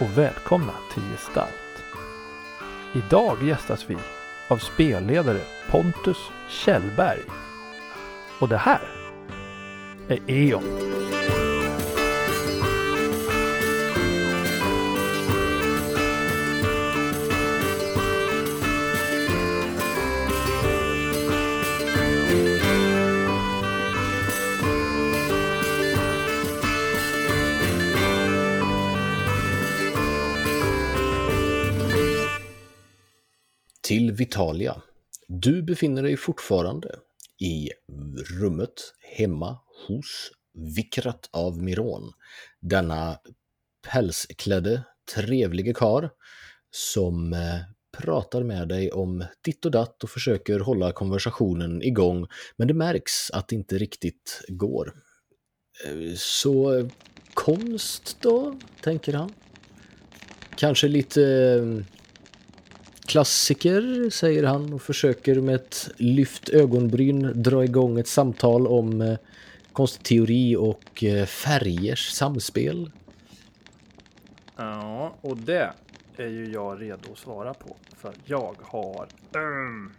Och välkomna till Gestalt. Idag gästas vi av spelledare Pontus Kjellberg. Och det här är E.ON. Vitalia. Du befinner dig fortfarande i rummet hemma hos Vikrat av Miron. Denna pälsklädde, trevlige kar som eh, pratar med dig om ditt och datt och försöker hålla konversationen igång. Men det märks att det inte riktigt går. Eh, så eh, konst då, tänker han. Kanske lite klassiker, säger han och försöker med ett lyft ögonbryn dra igång ett samtal om eh, konstteori och eh, färgers samspel. Ja, och det är ju jag redo att svara på. För jag har... Mm,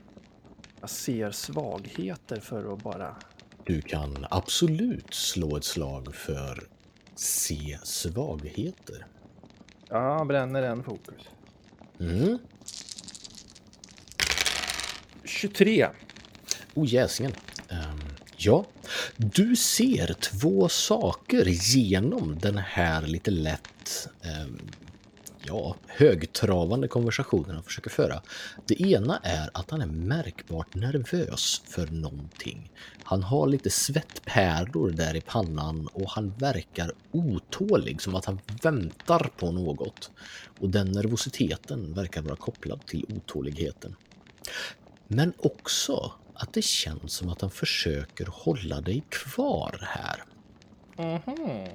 jag ser svagheter för att bara... Du kan absolut slå ett slag för se svagheter. Ja, bränner en fokus. Mm. 23. Oh, jäsingen. Um, ja, du ser två saker genom den här lite lätt um, ja, högtravande konversationen han försöker föra. Det ena är att han är märkbart nervös för någonting. Han har lite svettpärlor där i pannan och han verkar otålig, som att han väntar på något. Och den nervositeten verkar vara kopplad till otåligheten. Men också att det känns som att han försöker hålla dig kvar här. Mhm.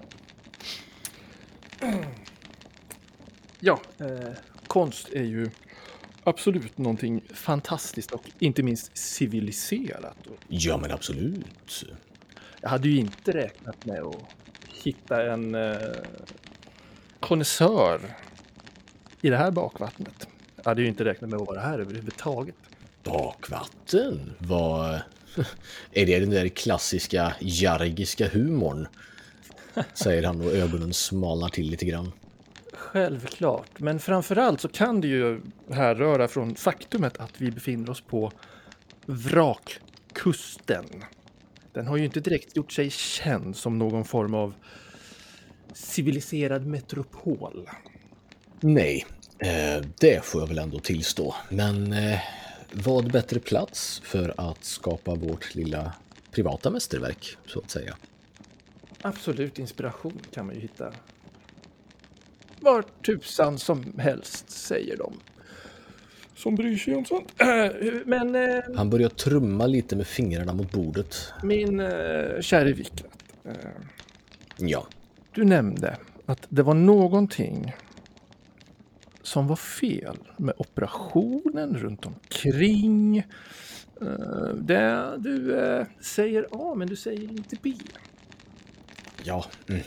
Ja, eh, konst är ju absolut någonting fantastiskt och inte minst civiliserat. Ja, men absolut. Jag hade ju inte räknat med att hitta en eh, konnässör i det här bakvattnet. Jag hade ju inte räknat med att vara här överhuvudtaget. Bakvatten? Vad... Är det den där klassiska jargiska humorn? Säger han och ögonen smalnar till lite grann. Självklart, men framförallt så kan det ju härröra från faktumet att vi befinner oss på vrakkusten. Den har ju inte direkt gjort sig känd som någon form av civiliserad metropol. Nej, eh, det får jag väl ändå tillstå. Men eh, vad bättre plats för att skapa vårt lilla privata mästerverk, så att säga. Absolut inspiration kan man ju hitta var tusan som helst, säger de. Som bryr sig om sånt. Men eh, Han börjar trumma lite med fingrarna mot bordet. min eh, käre Vikrat, eh, Ja, du nämnde att det var någonting som var fel med operationen runt omkring. Eh, det, du eh, säger A, men du säger inte B. ja. Mm.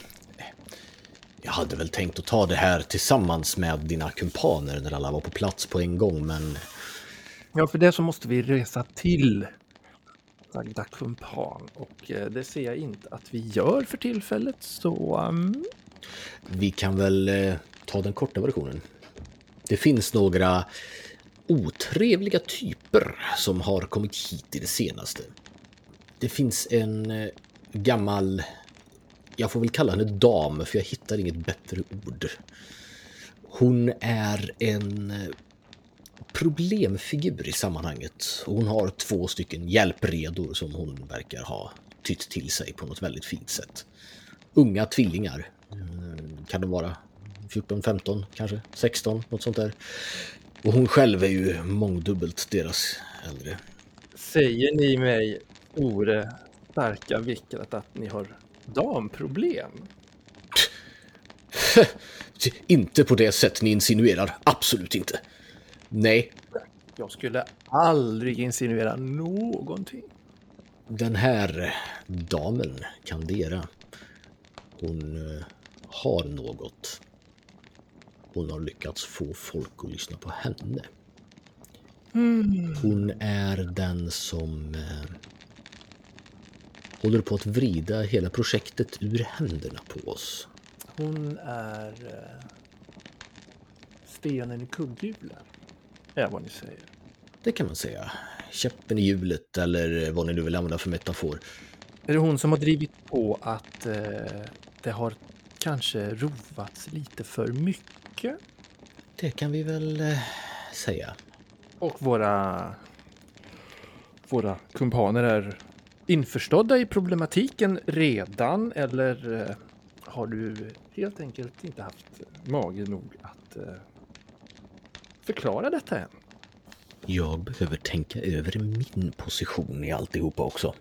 Jag hade väl tänkt att ta det här tillsammans med dina kumpaner när alla var på plats på en gång, men Ja, för det så måste vi resa till sagda kumpan och eh, det ser jag inte att vi gör för tillfället. Så um, Vi kan väl ta den korta versionen. Det finns några otrevliga typer som har kommit hit i det senaste. Det finns en eh, gammal, jag får väl kalla henne dam för jag hittar inget bättre ord. Hon är en eh, problemfigur i sammanhanget. Och Hon har två stycken hjälpredor som hon verkar ha tytt till sig på något väldigt fint sätt. Unga tvillingar. Mm, kan de vara 14, 15, kanske 16, något sånt där. Och hon själv är ju mångdubbelt deras äldre. säger ni mig, Ore starka Vikrat, att ni har damproblem? Inte på det sätt ni insinuerar, absolut inte. Nej, Jag skulle aldrig insinuera någonting. den här damen, Candera, hon eh, har något. Hon har lyckats få folk att lyssna på henne. Mm. Hon är den som eh, håller på att vrida hela projektet ur händerna på oss. Hon är eh, stenen i kugghjulet. Är vad ni säger. Det kan man säga. Käppen i hjulet eller vad ni nu vill använda för metafor. Är det hon som har drivit på att eh, det har kanske rovats lite för mycket? Det kan vi väl eh, säga. Och våra, våra kumpaner är införstådda i problematiken redan eller eh, har du helt enkelt inte haft mage nog att eh, förklara detta än? Jag behöver tänka över min position i alltihopa också.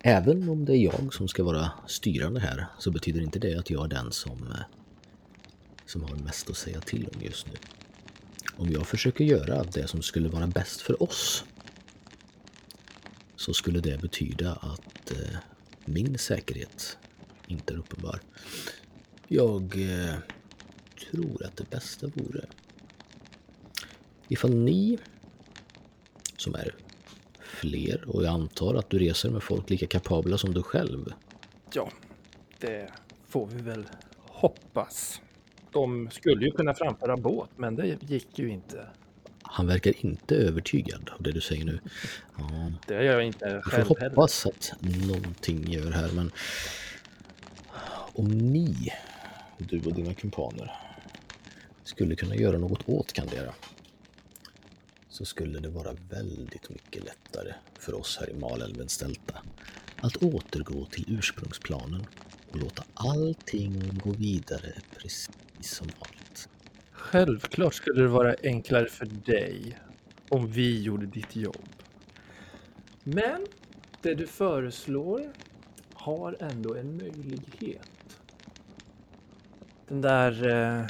Även om det är jag som ska vara styrande här så betyder inte det att jag är den som, som har mest att säga till om just nu. Om jag försöker göra det som skulle vara bäst för oss så skulle det betyda att eh, min säkerhet inte är uppenbar. Jag eh, tror att det bästa vore ifall ni som är fler och jag antar att du reser med folk lika kapabla som du själv. Ja, det får vi väl hoppas. De skulle ju kunna framföra båt, men det gick ju inte. Han verkar inte övertygad av det du säger nu. Ja, Det gör jag inte får själv heller. hoppas att någonting gör här, men om ni, du och dina kumpaner, skulle kunna göra något åt Candera så skulle det vara väldigt mycket lättare för oss här i Malälvens delta att återgå till ursprungsplanen och låta allting gå vidare precis som vanligt. Självklart skulle det vara enklare för dig om vi gjorde ditt jobb. Men det du föreslår har ändå en möjlighet. Den där eh,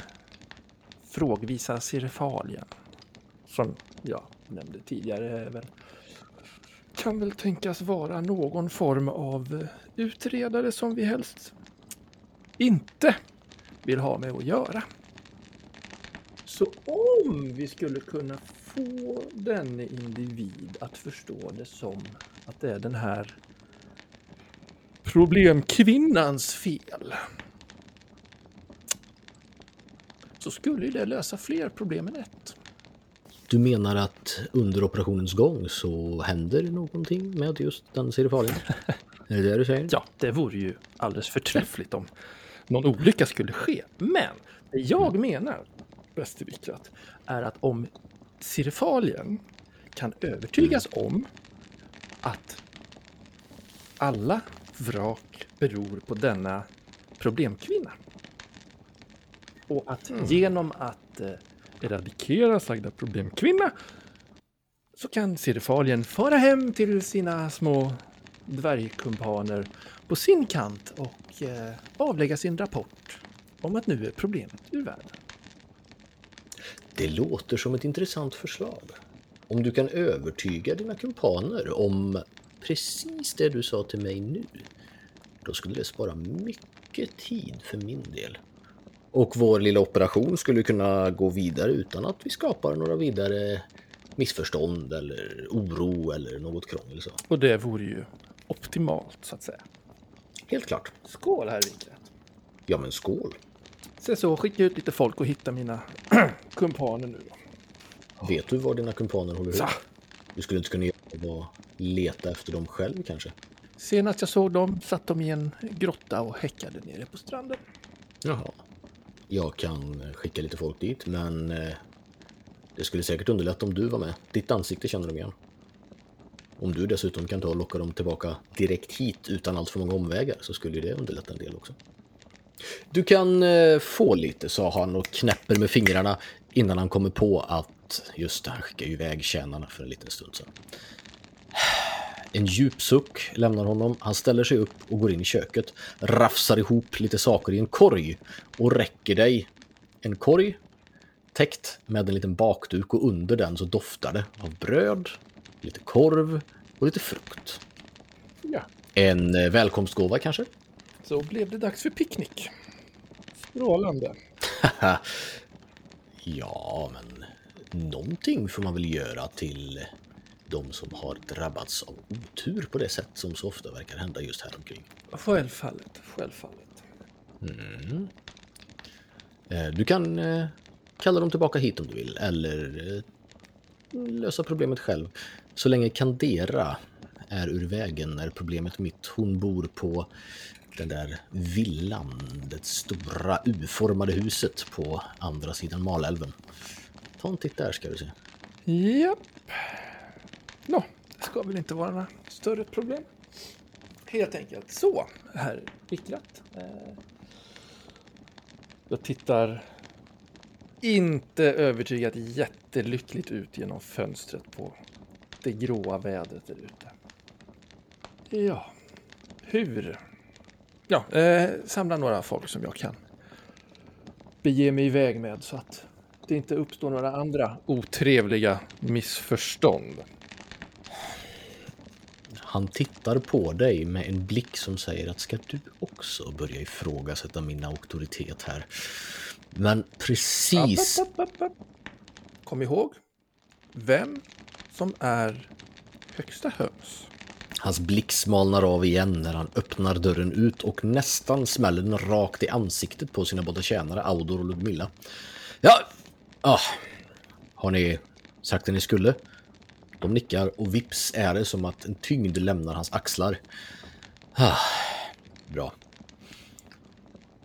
frågvisa sirifalien som jag nämnde tidigare är väl, kan väl tänkas vara någon form av eh, utredare som vi helst inte vill ha med att göra. Så om vi skulle kunna få denne individ att förstå det som att det är den här problemkvinnans fel. Så skulle ju det lösa fler problem än ett. Du menar att under operationens gång så händer någonting med just den serifalien? Är det det du säger? Ja, det vore ju alldeles förträffligt om någon olycka skulle ske. Men det jag menar, Västervikrat, är att om Sirifalien kan övertygas om att alla vrak beror på denna problemkvinna. Och att genom att eh, eradikera sagda problemkvinna så kan Sirifalien fara hem till sina små dvärgkumpaner på sin kant och eh, avlägga sin rapport om att nu är problemet ur världen. Det låter som ett intressant förslag. Om du kan övertyga dina kumpaner om precis det du sa till mig nu, då skulle det spara mycket tid för min del. Och vår lilla operation skulle kunna gå vidare utan att vi skapar några vidare missförstånd eller oro eller något krångel. Så. Och det vore ju optimalt så att säga. Helt klart. Skål herr Wikrat. Ja, men skål. Se så, skicka ut lite folk och hitta mina kumpaner nu. Vet du var dina kumpaner håller hus? Du skulle inte kunna göra leta efter dem själv kanske? Senast jag såg dem satt de i en grotta och häckade nere på stranden. Jaha. Jag kan skicka lite folk dit, men eh, det skulle säkert underlätta om du var med. Ditt ansikte känner de igen. Om du dessutom kan ta och locka dem tillbaka direkt hit utan allt för många omvägar så skulle det underlätta en del också. Du kan eh, få lite, sa han och knäpper med fingrarna innan han kommer på att just det, han skickar ju iväg tjänarna för en liten stund sedan. En djup suck lämnar honom. Han ställer sig upp och går in i köket, rafsar ihop lite saker i en korg och räcker dig en korg täckt med en liten bakduk och under den så doftar det av bröd, lite korv och lite frukt. Ja, En eh, välkomstgåva kanske? så blev det dags för picknick. Strålande. ja, men någonting får man väl göra till de som har drabbats av otur på det sätt som så ofta verkar hända just här omkring. Självfallet, självfallet. Mm. Eh, du kan eh, kalla dem tillbaka hit om du vill, eller lösa problemet själv. Så länge Candera är ur vägen är problemet mitt. Hon bor på den där villan, det stora U-formade huset på andra sidan Malälven. Ta en titt där ska du se. Japp. Nå, det ska väl inte vara några större problem. Helt enkelt. Så, herr Wicklat. Eh, jag tittar inte övertygat jättelyckligt ut genom fönstret på det gråa vädret där ute. Ja, hur? Ja, eh, samla några folk som jag kan bege mig iväg med så att det inte uppstår några andra otrevliga missförstånd. Han tittar på dig med en blick som säger att ska du också börja ifrågasätta min auktoritet här? Men precis... App, app, app, Kom ihåg vem som är högsta höns. Hans blick smalnar av igen när han öppnar dörren ut och nästan smäller den rakt i ansiktet på sina båda tjänare Audor och Ludmilla. Ja, ah. har ni sagt det ni skulle? De nickar och vips är det som att en tyngd lämnar hans axlar. Ah, bra.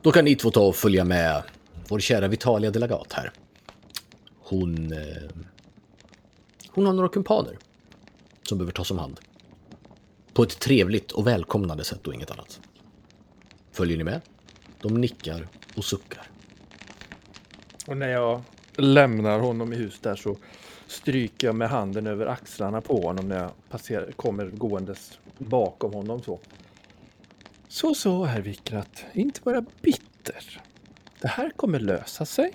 Då kan ni två ta och följa med vår kära Vitalia Delegat här. Hon... Eh, hon har några kumpaner som behöver tas om hand. På ett trevligt och välkomnande sätt och inget annat. Följer ni med? De nickar och suckar. Och när jag lämnar honom i hus där så stryker jag med handen över axlarna på honom när jag passerar, kommer gåendes bakom honom så. Så så, herr Wickrat. Inte vara bitter. Det här kommer lösa sig.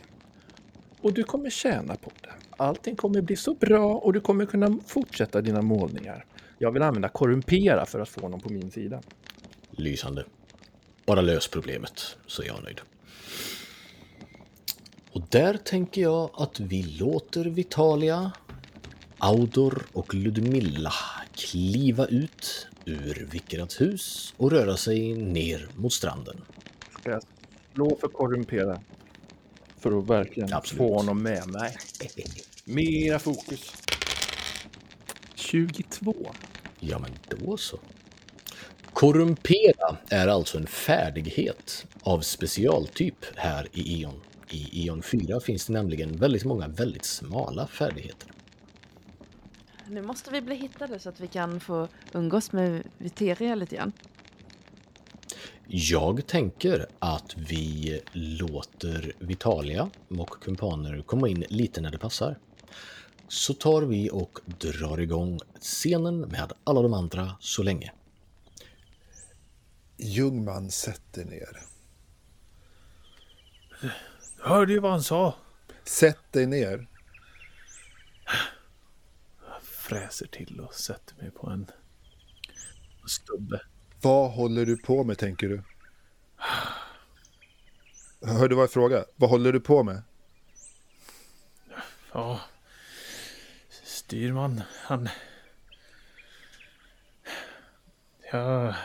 Och du kommer tjäna på det. Allting kommer bli så bra och du kommer kunna fortsätta dina målningar. Jag vill använda korrumpera för att få honom på min sida. Lysande. Bara lös problemet så är jag nöjd. Och där tänker jag att vi låter Vitalia, Audor och Ludmilla kliva ut ur Vickerats hus och röra sig ner mot stranden. Ska jag slå för korrumpera? För att verkligen Absolut. få honom med mig. Mera fokus. 22. Ja, men då så. Korrumpera är alltså en färdighet av specialtyp här i Eon. I Eon 4 finns det nämligen väldigt många väldigt smala färdigheter. Nu måste vi bli hittade så att vi kan få umgås med Viteria lite grann. Jag tänker att vi låter Vitalia och kumpaner komma in lite när det passar. Så tar vi och drar igång scenen med alla de andra så länge. Ljungman sätter ner. Hörde ju vad han sa. Sätt dig ner. Fräser till och sätter mig på en stubbe. Vad håller du på med tänker du? Hör du vad jag frågar? Vad håller du på med? Ja, styrman, han... Ja,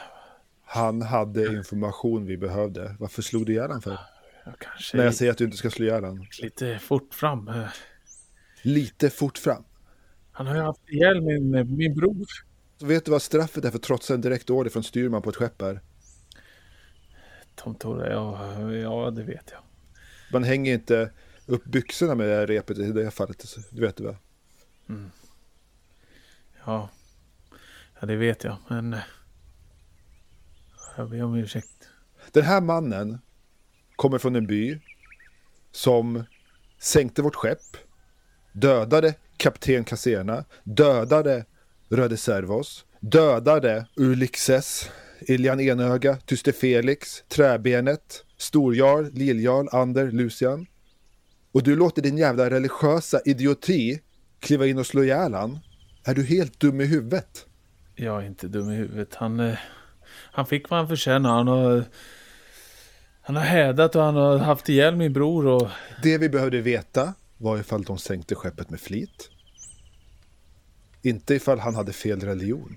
Han hade information vi behövde. Varför slog du ihjäl för? jag kanske När jag säger att du inte ska slå ihjäl lite fort fram. Eh, Lite fort fram. Han har ju haft ihjäl min, min bror. Så vet du vad straffet är för trotsa en direkt order från styrman på ett skepp är? Tom Tore, ja, ja, det vet jag. Man hänger inte upp byxorna med det här repet i det här fallet. Du vet det va? Ja, ja det vet jag, men... eh, Jag ber om ursäkt. Den här mannen kommer från en by som sänkte vårt skepp, dödade kapten Caserna, dödade Röde Servos, dödade Ulixes, Iljan Enöga, Tyste Felix, Träbenet, Storjarl, Lilljarl, Ander, Lucian. Och du låter din jävla religiösa idioti kliva in och slå ihjäl han? Är du helt dum i huvudet? Jag är inte dum i huvudet. Han, eh, han fick vad han förtjänade. Han har... Han har hädat och han har haft ihjäl min bror och... Det vi behövde veta var ifall de sänkte skeppet med flit. Inte ifall han hade fel religion.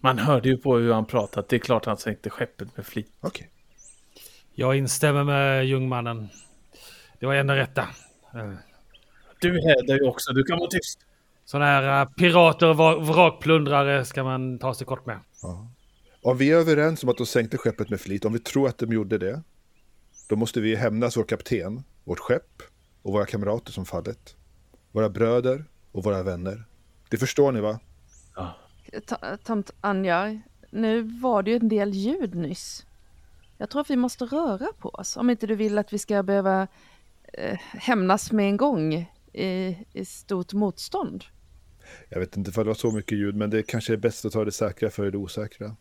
Man hörde ju på hur han pratade. Det är klart han sänkte skeppet med flit. Okej. Jag instämmer med jungmannen. Det var enda rätta. Du hädar ju också. Du kan vara tyst. Sådana här eh, pirater och vra- vrakplundrare ska man ta sig kort med. Om vi är överens om att de sänkte skeppet med flit, om vi tror att de gjorde det, då måste vi hämnas vår kapten, vårt skepp och våra kamrater som fallit. Våra bröder och våra vänner. Det förstår ni va? Ta- Tant Anja, nu var det ju en del ljud nyss. Jag tror att vi måste röra på oss, om inte du vill att vi ska behöva eh, hämnas med en gång i, i stort motstånd. Jag vet inte ifall det var så mycket ljud, men det kanske är bäst att ta det säkra före det osäkra.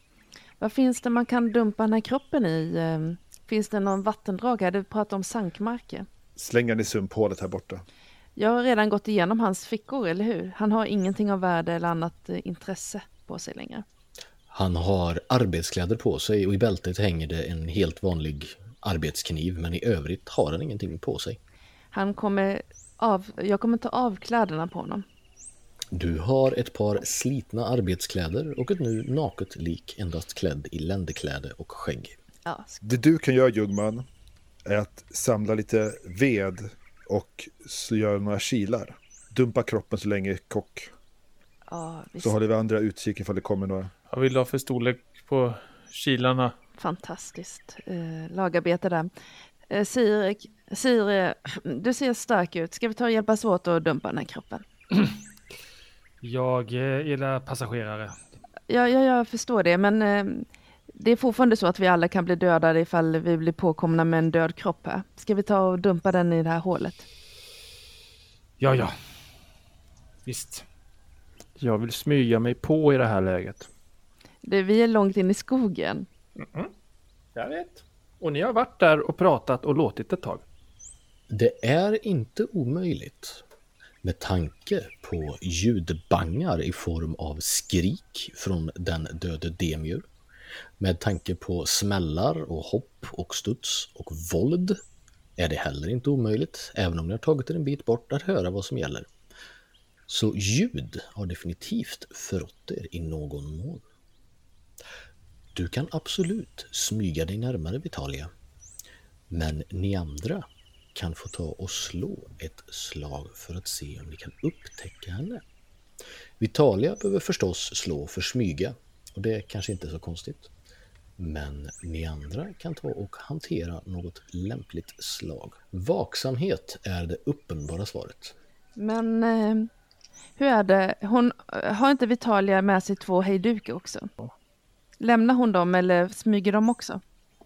Vad finns det man kan dumpa den här kroppen i? Eh, Finns det någon vattendrag här? Du pratar om sankmarker. Släng den i sumphålet här borta. Jag har redan gått igenom hans fickor, eller hur? Han har ingenting av värde eller annat eh, intresse på sig längre. Han har arbetskläder på sig och i bältet hänger det en helt vanlig arbetskniv men i övrigt har han ingenting på sig. Han kommer av, jag kommer ta av kläderna på honom. Du har ett par slitna arbetskläder och ett nu naket lik endast klädd i ländekläde och skägg. Ja, Det du kan göra Jungman är att samla lite ved och så göra några kilar. Dumpa kroppen så länge kock. ja visst. Så håller vi andra utkik ifall det kommer några. Vad vill du ha för storlek på kilarna? Fantastiskt eh, lagarbete där. Eh, Sir, Sir, eh, du ser stark ut. Ska vi ta och hjälpas åt och dumpa den här kroppen? Jag eh, gillar passagerare. Ja, ja, jag förstår det, men eh, det är fortfarande så att vi alla kan bli dödade ifall vi blir påkomna med en död kropp här. Ska vi ta och dumpa den i det här hålet? Ja, ja. Visst. Jag vill smyga mig på i det här läget. Det, vi är långt in i skogen. Jag vet. Och ni har varit där och pratat och låtit ett tag. Det är inte omöjligt med tanke på ljudbangar i form av skrik från den döde Demir. Med tanke på smällar och hopp och studs och våld är det heller inte omöjligt, även om ni har tagit er en bit bort, att höra vad som gäller. Så ljud har definitivt förrått er i någon mån. Du kan absolut smyga dig närmare Vitalia. Men ni andra kan få ta och slå ett slag för att se om ni kan upptäcka henne. Vitalia behöver förstås slå för smyga och det är kanske inte så konstigt. Men ni andra kan ta och hantera något lämpligt slag. Vaksamhet är det uppenbara svaret. Men eh, hur är det? Hon, eh, har inte Vitalia med sig två hejdukar också? Lämnar hon dem eller smyger de också?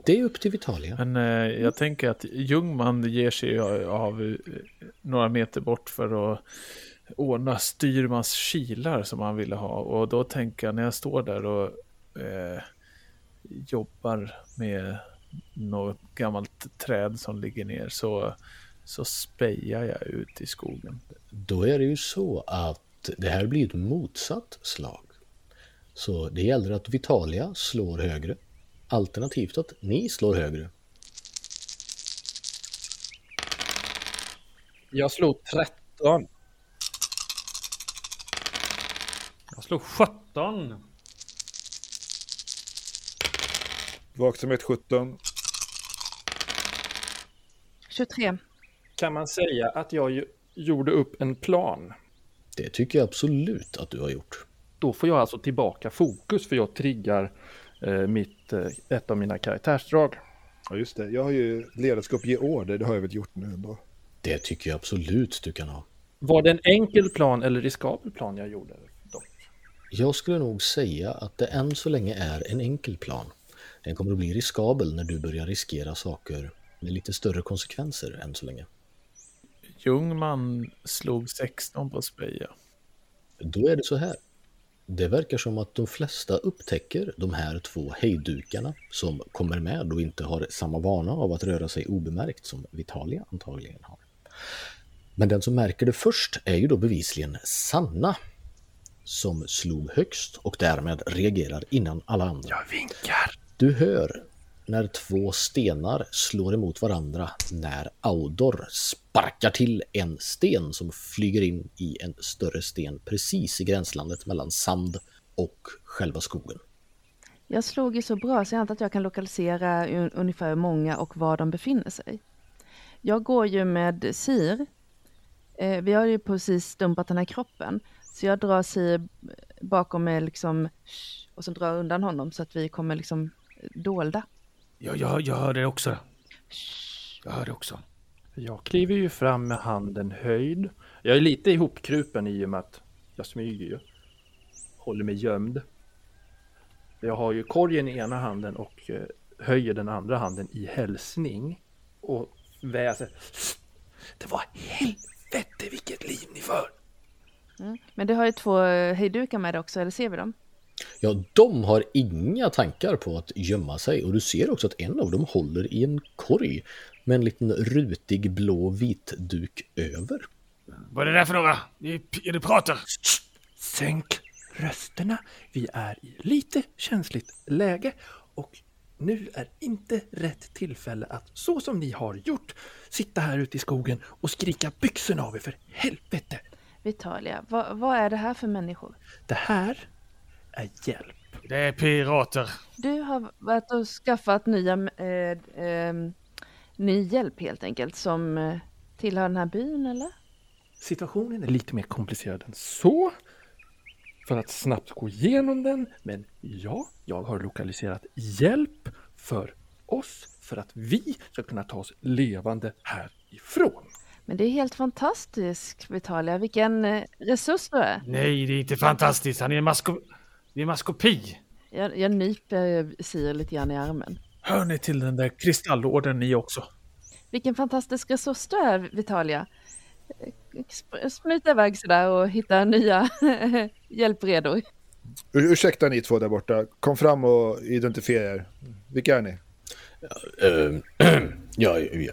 Det är upp till Vitalia. Men eh, jag tänker att Ljungman ger sig av eh, några meter bort för att ordna styrmans kilar som han ville ha. Och då tänker jag när jag står där och eh, jobbar med något gammalt träd som ligger ner så, så spejar jag ut i skogen. Då är det ju så att det här blir ett motsatt slag. Så det gäller att Vitalia slår högre. Alternativt att ni slår högre. Jag slog 13. Jag slog 17. Vaksamhet 17. 23. Kan man säga att jag ju- gjorde upp en plan? Det tycker jag absolut att du har gjort. Då får jag alltså tillbaka fokus för jag triggar eh, mitt, eh, ett av mina karaktärsdrag. Ja just det, jag har ju ledarskap ge order, det har jag väl gjort nu ändå. Det tycker jag absolut du kan ha. Var det en enkel plan eller riskabel plan jag gjorde? Jag skulle nog säga att det än så länge är en enkel plan. Den kommer att bli riskabel när du börjar riskera saker med lite större konsekvenser än så länge. Ljungman slog 16 på speja. Då är det så här. Det verkar som att de flesta upptäcker de här två hejdukarna som kommer med och inte har samma vana av att röra sig obemärkt som Vitalia antagligen har. Men den som märker det först är ju då bevisligen Sanna som slog högst och därmed reagerar innan alla andra. Jag vinkar. Du hör när två stenar slår emot varandra när Audor sparkar till en sten som flyger in i en större sten precis i gränslandet mellan sand och själva skogen. Jag slog ju så bra så jag antar att jag kan lokalisera un- ungefär hur många och var de befinner sig. Jag går ju med Sir. Eh, vi har ju precis dumpat den här kroppen. Så jag drar Sir bakom mig liksom och så drar jag undan honom så att vi kommer liksom dolda. Jag, jag, jag hör det också. Jag hör det också. Jag kliver ju fram med handen höjd. Jag är lite ihopkrupen i och med att jag smyger ju. Håller mig gömd. Jag har ju korgen i ena handen och eh, höjer den andra handen i hälsning. Och väser. Det var helvete vilket liv ni för! Mm. Men det har ju två eh, hejdukar med det också, eller ser vi dem? Ja, de har inga tankar på att gömma sig och du ser också att en av dem håller i en korg med en liten rutig blå vit duk över. Vad är det där för några? Ni, ni pratar. Sänk rösterna. Vi är i lite känsligt läge och nu är inte rätt tillfälle att så som ni har gjort sitta här ute i skogen och skrika byxorna av er för helvete. Vitalia, vad, vad är det här för människor? Det här är hjälp. Det är pirater. Du har varit och skaffat nya, eh, eh, ny hjälp helt enkelt som eh, tillhör den här byn eller? Situationen är lite mer komplicerad än så. För att snabbt gå igenom den. Men ja, jag har lokaliserat hjälp för oss för att vi ska kunna ta oss levande härifrån. Men det är helt fantastiskt Vitalia, vilken eh, resurs du är. Nej, det är inte fantastiskt. Han är en, masko det är en maskopi. Jag, jag nyper Sir lite grann i armen. Hör ni till den där kristallorden ni också? Vilken fantastisk resurs du är Vitalia. Sp- Smita iväg sådär och hitta nya hjälpredor. Ur, ursäkta ni två där borta. Kom fram och identifiera er. Vilka är ni? Ja, uh,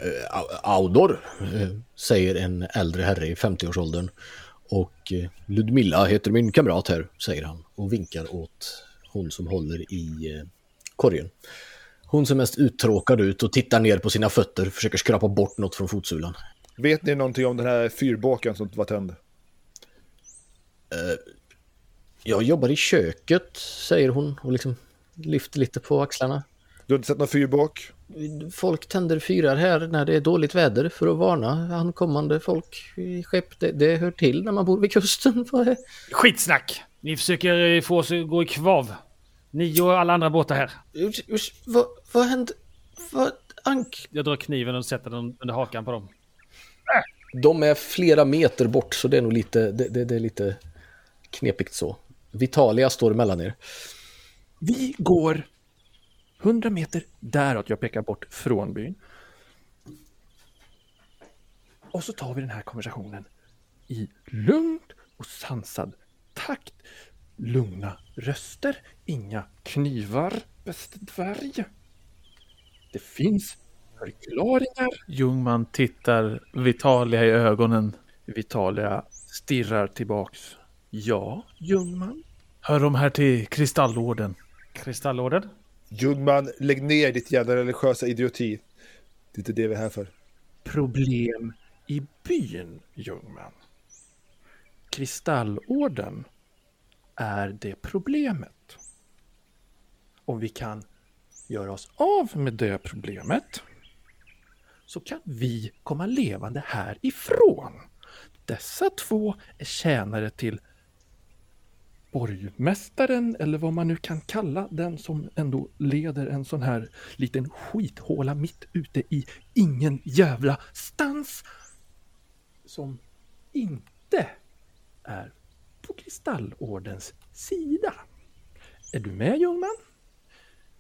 Audor, uh, säger en äldre herre i 50-årsåldern. Och uh, Ludmilla heter min kamrat här, säger han och vinkar åt hon som håller i korgen. Hon ser mest uttråkad ut och tittar ner på sina fötter, försöker skrapa bort något från fotsulan. Vet ni någonting om den här fyrbåken som var tänd? Jag jobbar i köket, säger hon och liksom lyfter lite på axlarna. Du har inte sett någon fyrbåk? Folk tänder fyrar här när det är dåligt väder för att varna ankommande folk i skepp. Det, det hör till när man bor vid kusten. Skitsnack! Ni försöker eh, få oss att gå i kvav. Ni och alla andra båtar här. Usch, usch, vad, vad hände? Vad, Ank? Jag drar kniven och sätter den under hakan på dem. De är flera meter bort så det är nog lite, det, det, det är lite knepigt så. Vitalia står mellan er. Vi går 100 meter däråt, jag pekar bort från byn. Och så tar vi den här konversationen i lugnt och sansad takt. Lugna röster, inga knivar, bäste dvärg. Det finns förklaringar. Ljungman tittar Vitalia i ögonen. Vitalia stirrar tillbaks. Ja, Ljungman. Hör de här till kristallorden? Kristallorden? Ljungman, lägg ner ditt jävla religiösa idioti. Det är inte det vi är här för. problem i byn, Ljungman. Kristallorden är det problemet. Om vi kan göra oss av med det problemet så kan vi komma levande härifrån. Dessa två är tjänare till borgmästaren eller vad man nu kan kalla den som ändå leder en sån här liten skithåla mitt ute i ingen jävla stans som inte är på Kristallordens sida. Är du med Ljungman?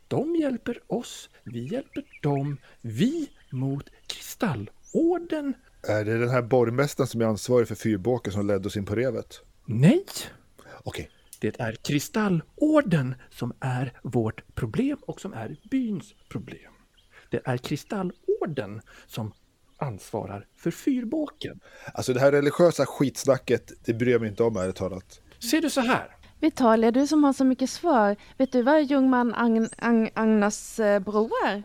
De hjälper oss, vi hjälper dem, vi mot Kristallorden. Är det den här borgmästaren som är ansvarig för fyrbåken som ledde oss in på revet? Nej, Okej. Det är Kristallorden som är vårt problem och som är byns problem. Det är Kristallorden som ansvarar för fyrbåken. Alltså det här religiösa skitsnacket, det bryr jag mig inte om ärligt talat. Ser du så här? Vitalia, du som har så mycket svar. Vet du vad Ljungman Agn Agn Agnas eh, bror är?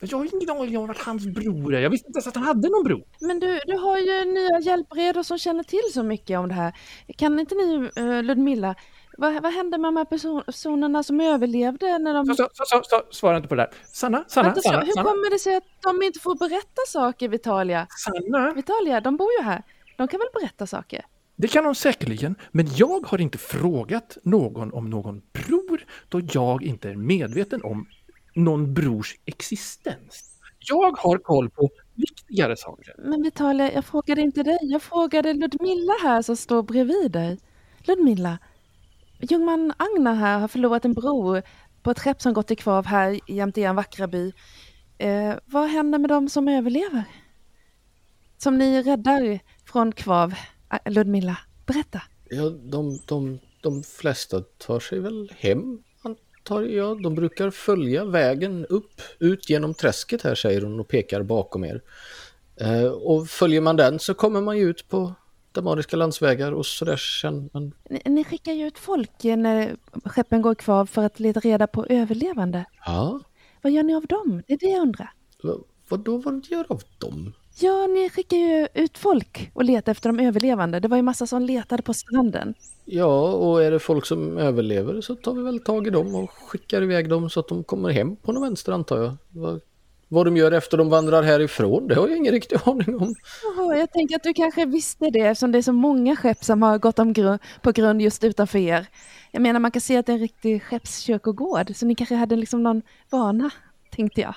Jag har ingen aning om vart hans bror är. Jag visste inte ens att han hade någon bror. Men du, du har ju nya hjälpredor som känner till så mycket om det här. Kan inte ni, eh, Ludmilla, vad, vad hände med de här person personerna som överlevde när de... Så, så, så, så, svara inte på det där. Sanna, Sanna, Vänta, Sanna, hur Sanna. kommer det sig att de inte får berätta saker, Vitalia? Sanna. Vitalia, de bor ju här. De kan väl berätta saker? Det kan de säkerligen, men jag har inte frågat någon om någon bror då jag inte är medveten om någon brors existens. Jag har koll på viktigare saker. Men Vitalia, jag frågade inte dig. Jag frågade Ludmilla här som står bredvid dig. Ludmilla, Ljungman Agnar här har förlorat en bror på ett skepp som gått i kvav här jämte er vackra by. Eh, vad händer med de som överlever? Som ni räddar från kvav, ah, Ludmilla. Berätta. Ja, de, de, de flesta tar sig väl hem, antar jag. De brukar följa vägen upp, ut genom träsket här, säger hon och pekar bakom er. Eh, och följer man den så kommer man ju ut på damariska landsvägar och sådär sen. Men Ni, ni skickar ju ut folk när skeppen går i kvav för att leta reda på överlevande. ja, Vad gör ni av dem? Det är det jag undrar. vad, vadå, vad gör av dem? Ja, ni skickar ju ut folk och letar efter de överlevande. Det var ju massa som letade på stranden. Ja, och är det folk som överlever så tar vi väl tag i dem och skickar iväg dem så att de kommer hem på någon vänster antar jag. Vad, de gör efter de vandrar härifrån, det har jag ingen riktig aning om. Jaha, jag tänker att du kanske visste det eftersom det är så många skepp som har gått om grund, på grund just utanför er. Jag menar, man kan se att det är en riktig skeppskyrkogård, så ni kanske hade liksom någon vana, tänkte jag.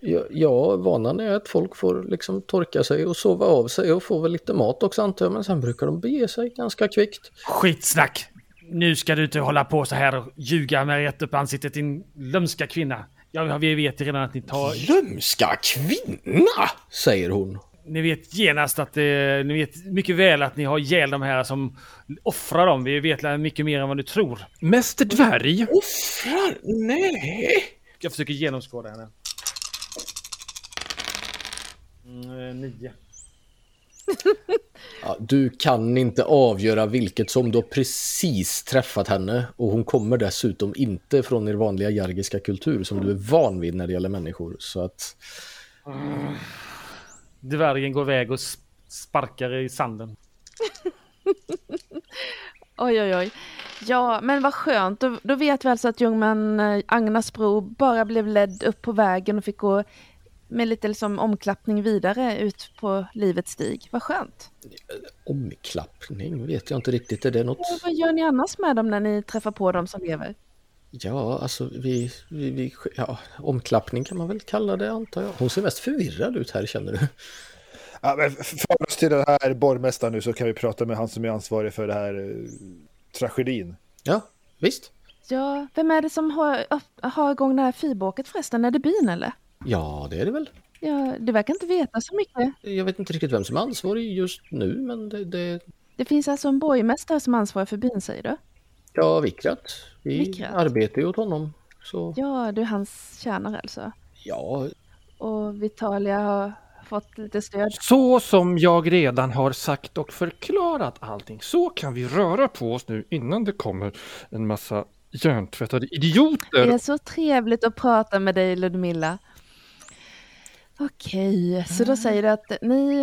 Ja, ja, vanan är att folk får liksom torka sig och sova av sig och få väl lite mat också antar jag, men sen brukar de bege sig ganska kvickt. Skitsnack! Nu ska du inte hålla på så här och ljuga med rätt upp ansiktet din lömska kvinna. Ja, vi vet ju redan att ni tar... Lömska kvinna, säger hon. Ni vet genast att det, ni vet mycket väl att ni har ihjäl de här som offrar dem. Vi vet mycket mer än vad du tror. Mäster Dvärg, Offrar? Nej. Jag försöker genomskåda henne. Mm, eh, nio. Ja, du kan inte avgöra vilket som du har precis träffat henne och hon kommer dessutom inte från er vanliga jargiska kultur som du är van vid när det gäller människor. Så att Dvärgen går iväg och sp- sparkar i sanden. Oj, oj, oj. Ja, men vad skönt. Då, då vet vi alltså att Ljungman eh, Agnas bro bara blev ledd upp på vägen och fick gå med lite liksom omklappning vidare ut på livets stig. Vad skönt. omklappning vet jag inte riktigt. Är det något? Och vad gör ni annars med dem när ni träffar på dem som lever? Ja, alltså vi, vi, vi ja, omklappning kan man väl kalla det antar jag. Hon ser mest förvirrad ut här känner du. Ja, men för oss till den här borgmästaren nu så kan vi prata med han som är ansvarig för det här eh, tragedin. Ja, visst. Ja, vem är det som har, har igång det här fyrbåket förresten? Är det byn eller? Ja, det är det väl. Ja, du verkar inte veta så mycket. Jag vet inte riktigt vem som är ansvarig just nu, men det, det Det finns alltså en borgmästare som ansvarar för byn, säger du? ja, Vikrat. Vi Vikrat. arbetar ju åt honom. Så Ja, du är hans tjänare alltså. ja, Och Vitalia har fått lite stöd. så som jag redan har sagt och förklarat allting, så kan vi röra på oss nu innan det kommer en massa hjärntvättade Det idioter. är så trevligt att prata med dig, Ludmilla. Okej, så då säger du att ni,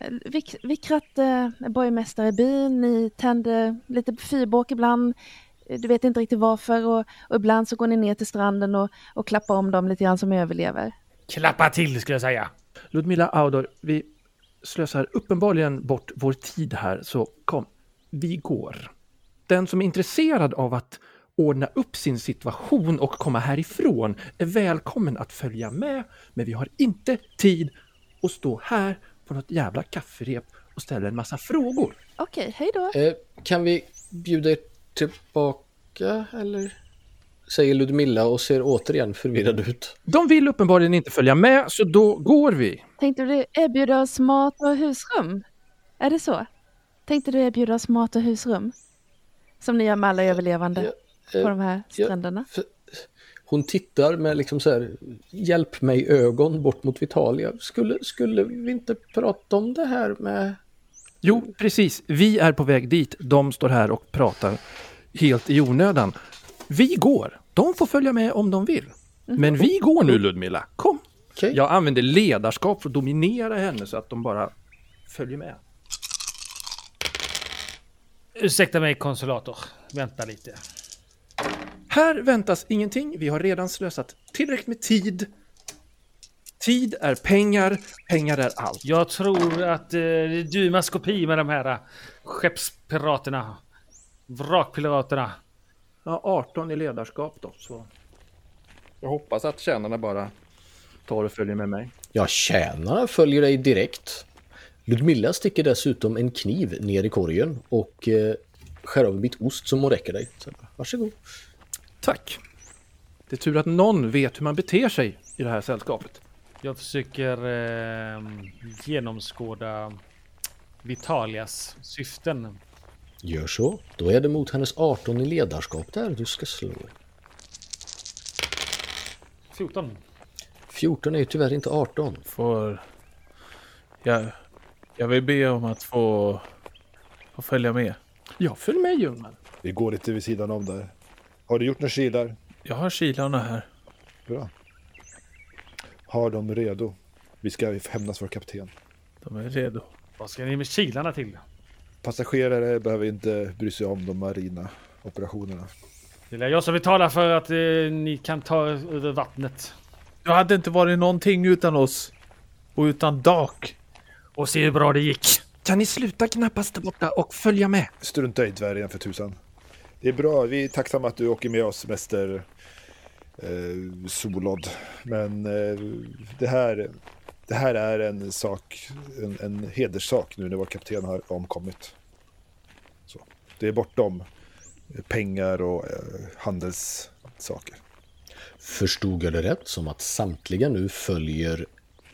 eh, Vik, Vikrat eh, borgmästare i byn, ni tänder lite fyrbåk ibland, Eh, du vet inte riktigt varför och, och ibland så går ni ner till stranden och, och klappar om dem lite grann som överlever. Klappa till skulle jag säga. Ludmilla Audor, vi slösar uppenbarligen bort vår tid här, så kom, vi går. Den som är intresserad av att ordna upp sin situation och komma härifrån är välkommen att följa med, men vi har inte tid att stå här på något jävla kafferep och ställa en massa frågor. Okej, hej då. eh, kan vi bjuda er tillbaka eller? Säger Ludmilla och ser återigen förvirrad ut. De vill uppenbarligen inte följa med, så då går vi. Tänkte du erbjuda oss mat och husrum? Är det så? Tänkte du erbjuda oss mat och husrum? Som ni gör med alla överlevande Ja, på de här ja, stränderna? för- Hon tittar med liksom så här, hjälp mig ögon bort mot Vitalia. Skulle, skulle vi inte prata om det här med... Jo, precis. Vi är på väg dit. De står här och pratar helt i onödan. Vi går. De får följa med om de vill. Men vi går nu Ludmilla. Kom. Okej. Jag använder ledarskap för att dominera henne så att de bara följer med. Ursäkta mig konsulator. Vänta lite. Här väntas ingenting. Vi har redan slösat tillräckligt med tid. Tid är pengar. Pengar är allt. Jag tror att eh, du är maskopi med de här eh, skeppspiraterna. Vrakpiraterna. Ja, 18 i ledarskap då. Så. Jag hoppas att tjänarna bara tar och följer med mig. Ja, tjänarna följer dig direkt. Ludmilla sticker dessutom en kniv ner i korgen och eh, skär av en bit ost som hon räcker dig. Så, varsågod. Tack. Det är tur att någon vet hur man beter sig i det här sällskapet. Jag försöker eh, genomskåda Vitalias syften. Gör så. Då är det mot hennes 18 i ledarskap där du ska slå. 14. 14 är ju tyvärr inte 18. Får... Jag, jag vill be om att få, få följa med. Ja, följ med Ljungman. Vi går lite vid sidan om där. Har du gjort några kilar? Jag har kilarna här. Bra. Har dem redo. Vi ska hämnas vår kapten. De är redo. Vad ska ni med kilarna till? Passagerare behöver inte bry sig om de marina operationerna. Det är jag som betalar för att eh, ni kan ta över vattnet. Det hade inte varit någonting utan oss. Och utan Dak. Och se hur bra det gick. Kan ni sluta knappas där borta och följa med? Strunta i dvärgen för tusan. Det är bra, vi är tacksamma att du åker med oss, mäster eh, Solod. Men eh, det, här, det här är en sak, en, en hederssak nu när vår kapten har omkommit. Så, det är bortom pengar och eh, handelssaker. Förstod jag det rätt som att samtliga nu följer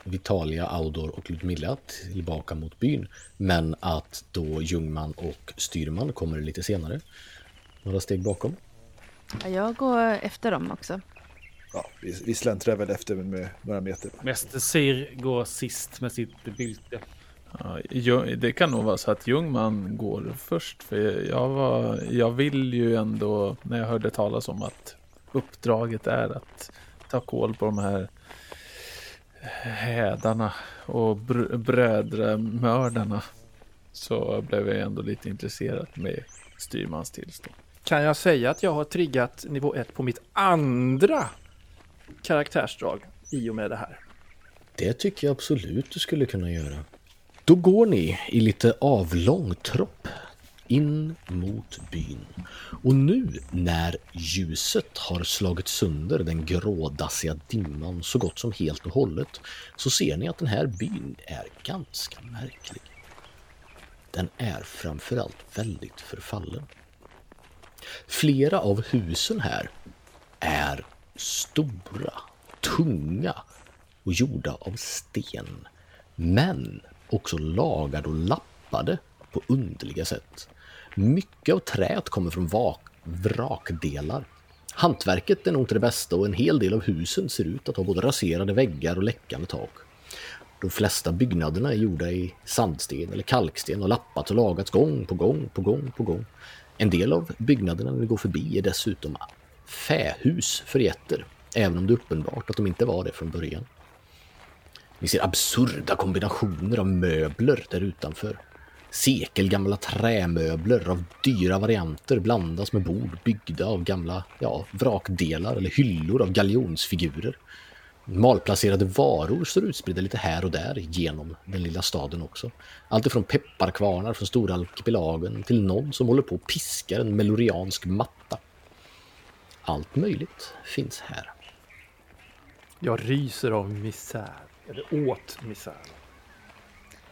Vitalia, Audor och Ludmilla tillbaka mot byn. Men att då Ljungman och Styrman kommer lite senare. Några steg bakom. Ja, Jag går efter dem också. Ja, vi, vi släntrar väl efter med några meter. Mäster Sir går sist med sitt bylte. Ja, det kan nog vara så att Ljungman går först. För jag, var, jag vill ju ändå, när jag hörde talas om att uppdraget är att ta koll på de här hädarna och br- brödramördarna. Så blev jag ändå lite intresserad med styrmans tillstånd. Kan jag säga att jag har triggat nivå 1 på mitt andra karaktärsdrag i och med det här? Det tycker jag absolut du skulle kunna göra. Då går ni i lite avlång tropp in mot byn. Och nu när ljuset har slagit sönder den grådassiga dimman så gott som helt och hållet så ser ni att den här byn är ganska märklig. Den är framförallt väldigt förfallen. Flera av husen här är stora, tunga och gjorda av sten. Men också lagade och lappade på underliga sätt. Mycket av träet kommer från vak- vrakdelar. Hantverket är nog inte det bästa och en hel del av husen ser ut att ha både raserade väggar och läckande tak. De flesta byggnaderna är gjorda i sandsten eller kalksten och lappats och lagats gång på gång på gång på gång. En del av byggnaderna när vi går förbi är dessutom fähus för getter, även om det är uppenbart att de inte var det från början. Ni ser absurda kombinationer av möbler där utanför. Sekelgamla trämöbler av dyra varianter blandas med bord byggda av gamla ja, vrakdelar eller hyllor av galjonsfigurer. Malplacerade varor står utspridda lite här och där genom den lilla staden också. Allt ifrån pepparkvarnar från stora arkipelagen till någon som håller på och piskar en meloriansk matta. Allt möjligt finns här. Jag ryser av misär. Eller åt misär.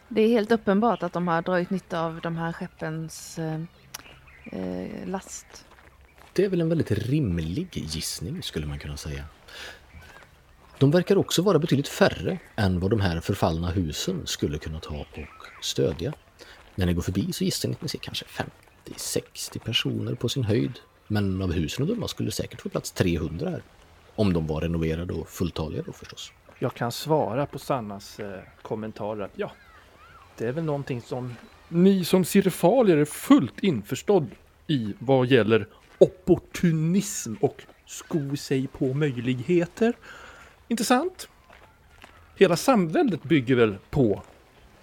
Det är helt uppenbart att de har dragit nytta av de här skeppens eh, eh, last. Det är väl en väldigt rimlig gissning skulle man kunna säga. De verkar också vara betydligt färre än vad de här förfallna husen skulle kunna ta och stödja. När ni går förbi så gissar ni att ni ser kanske 50-60 personer på sin höjd. Men av husen att döma skulle det säkert få plats 300 här. Om de var renoverade och fulltaliga då förstås. Jag kan svara på Sannas eh, kommentarer att ja, det är väl någonting som ni som sirfalier är fullt införstådd i vad gäller opportunism och sko sig på möjligheter. Intressant. Hela samväldet bygger väl på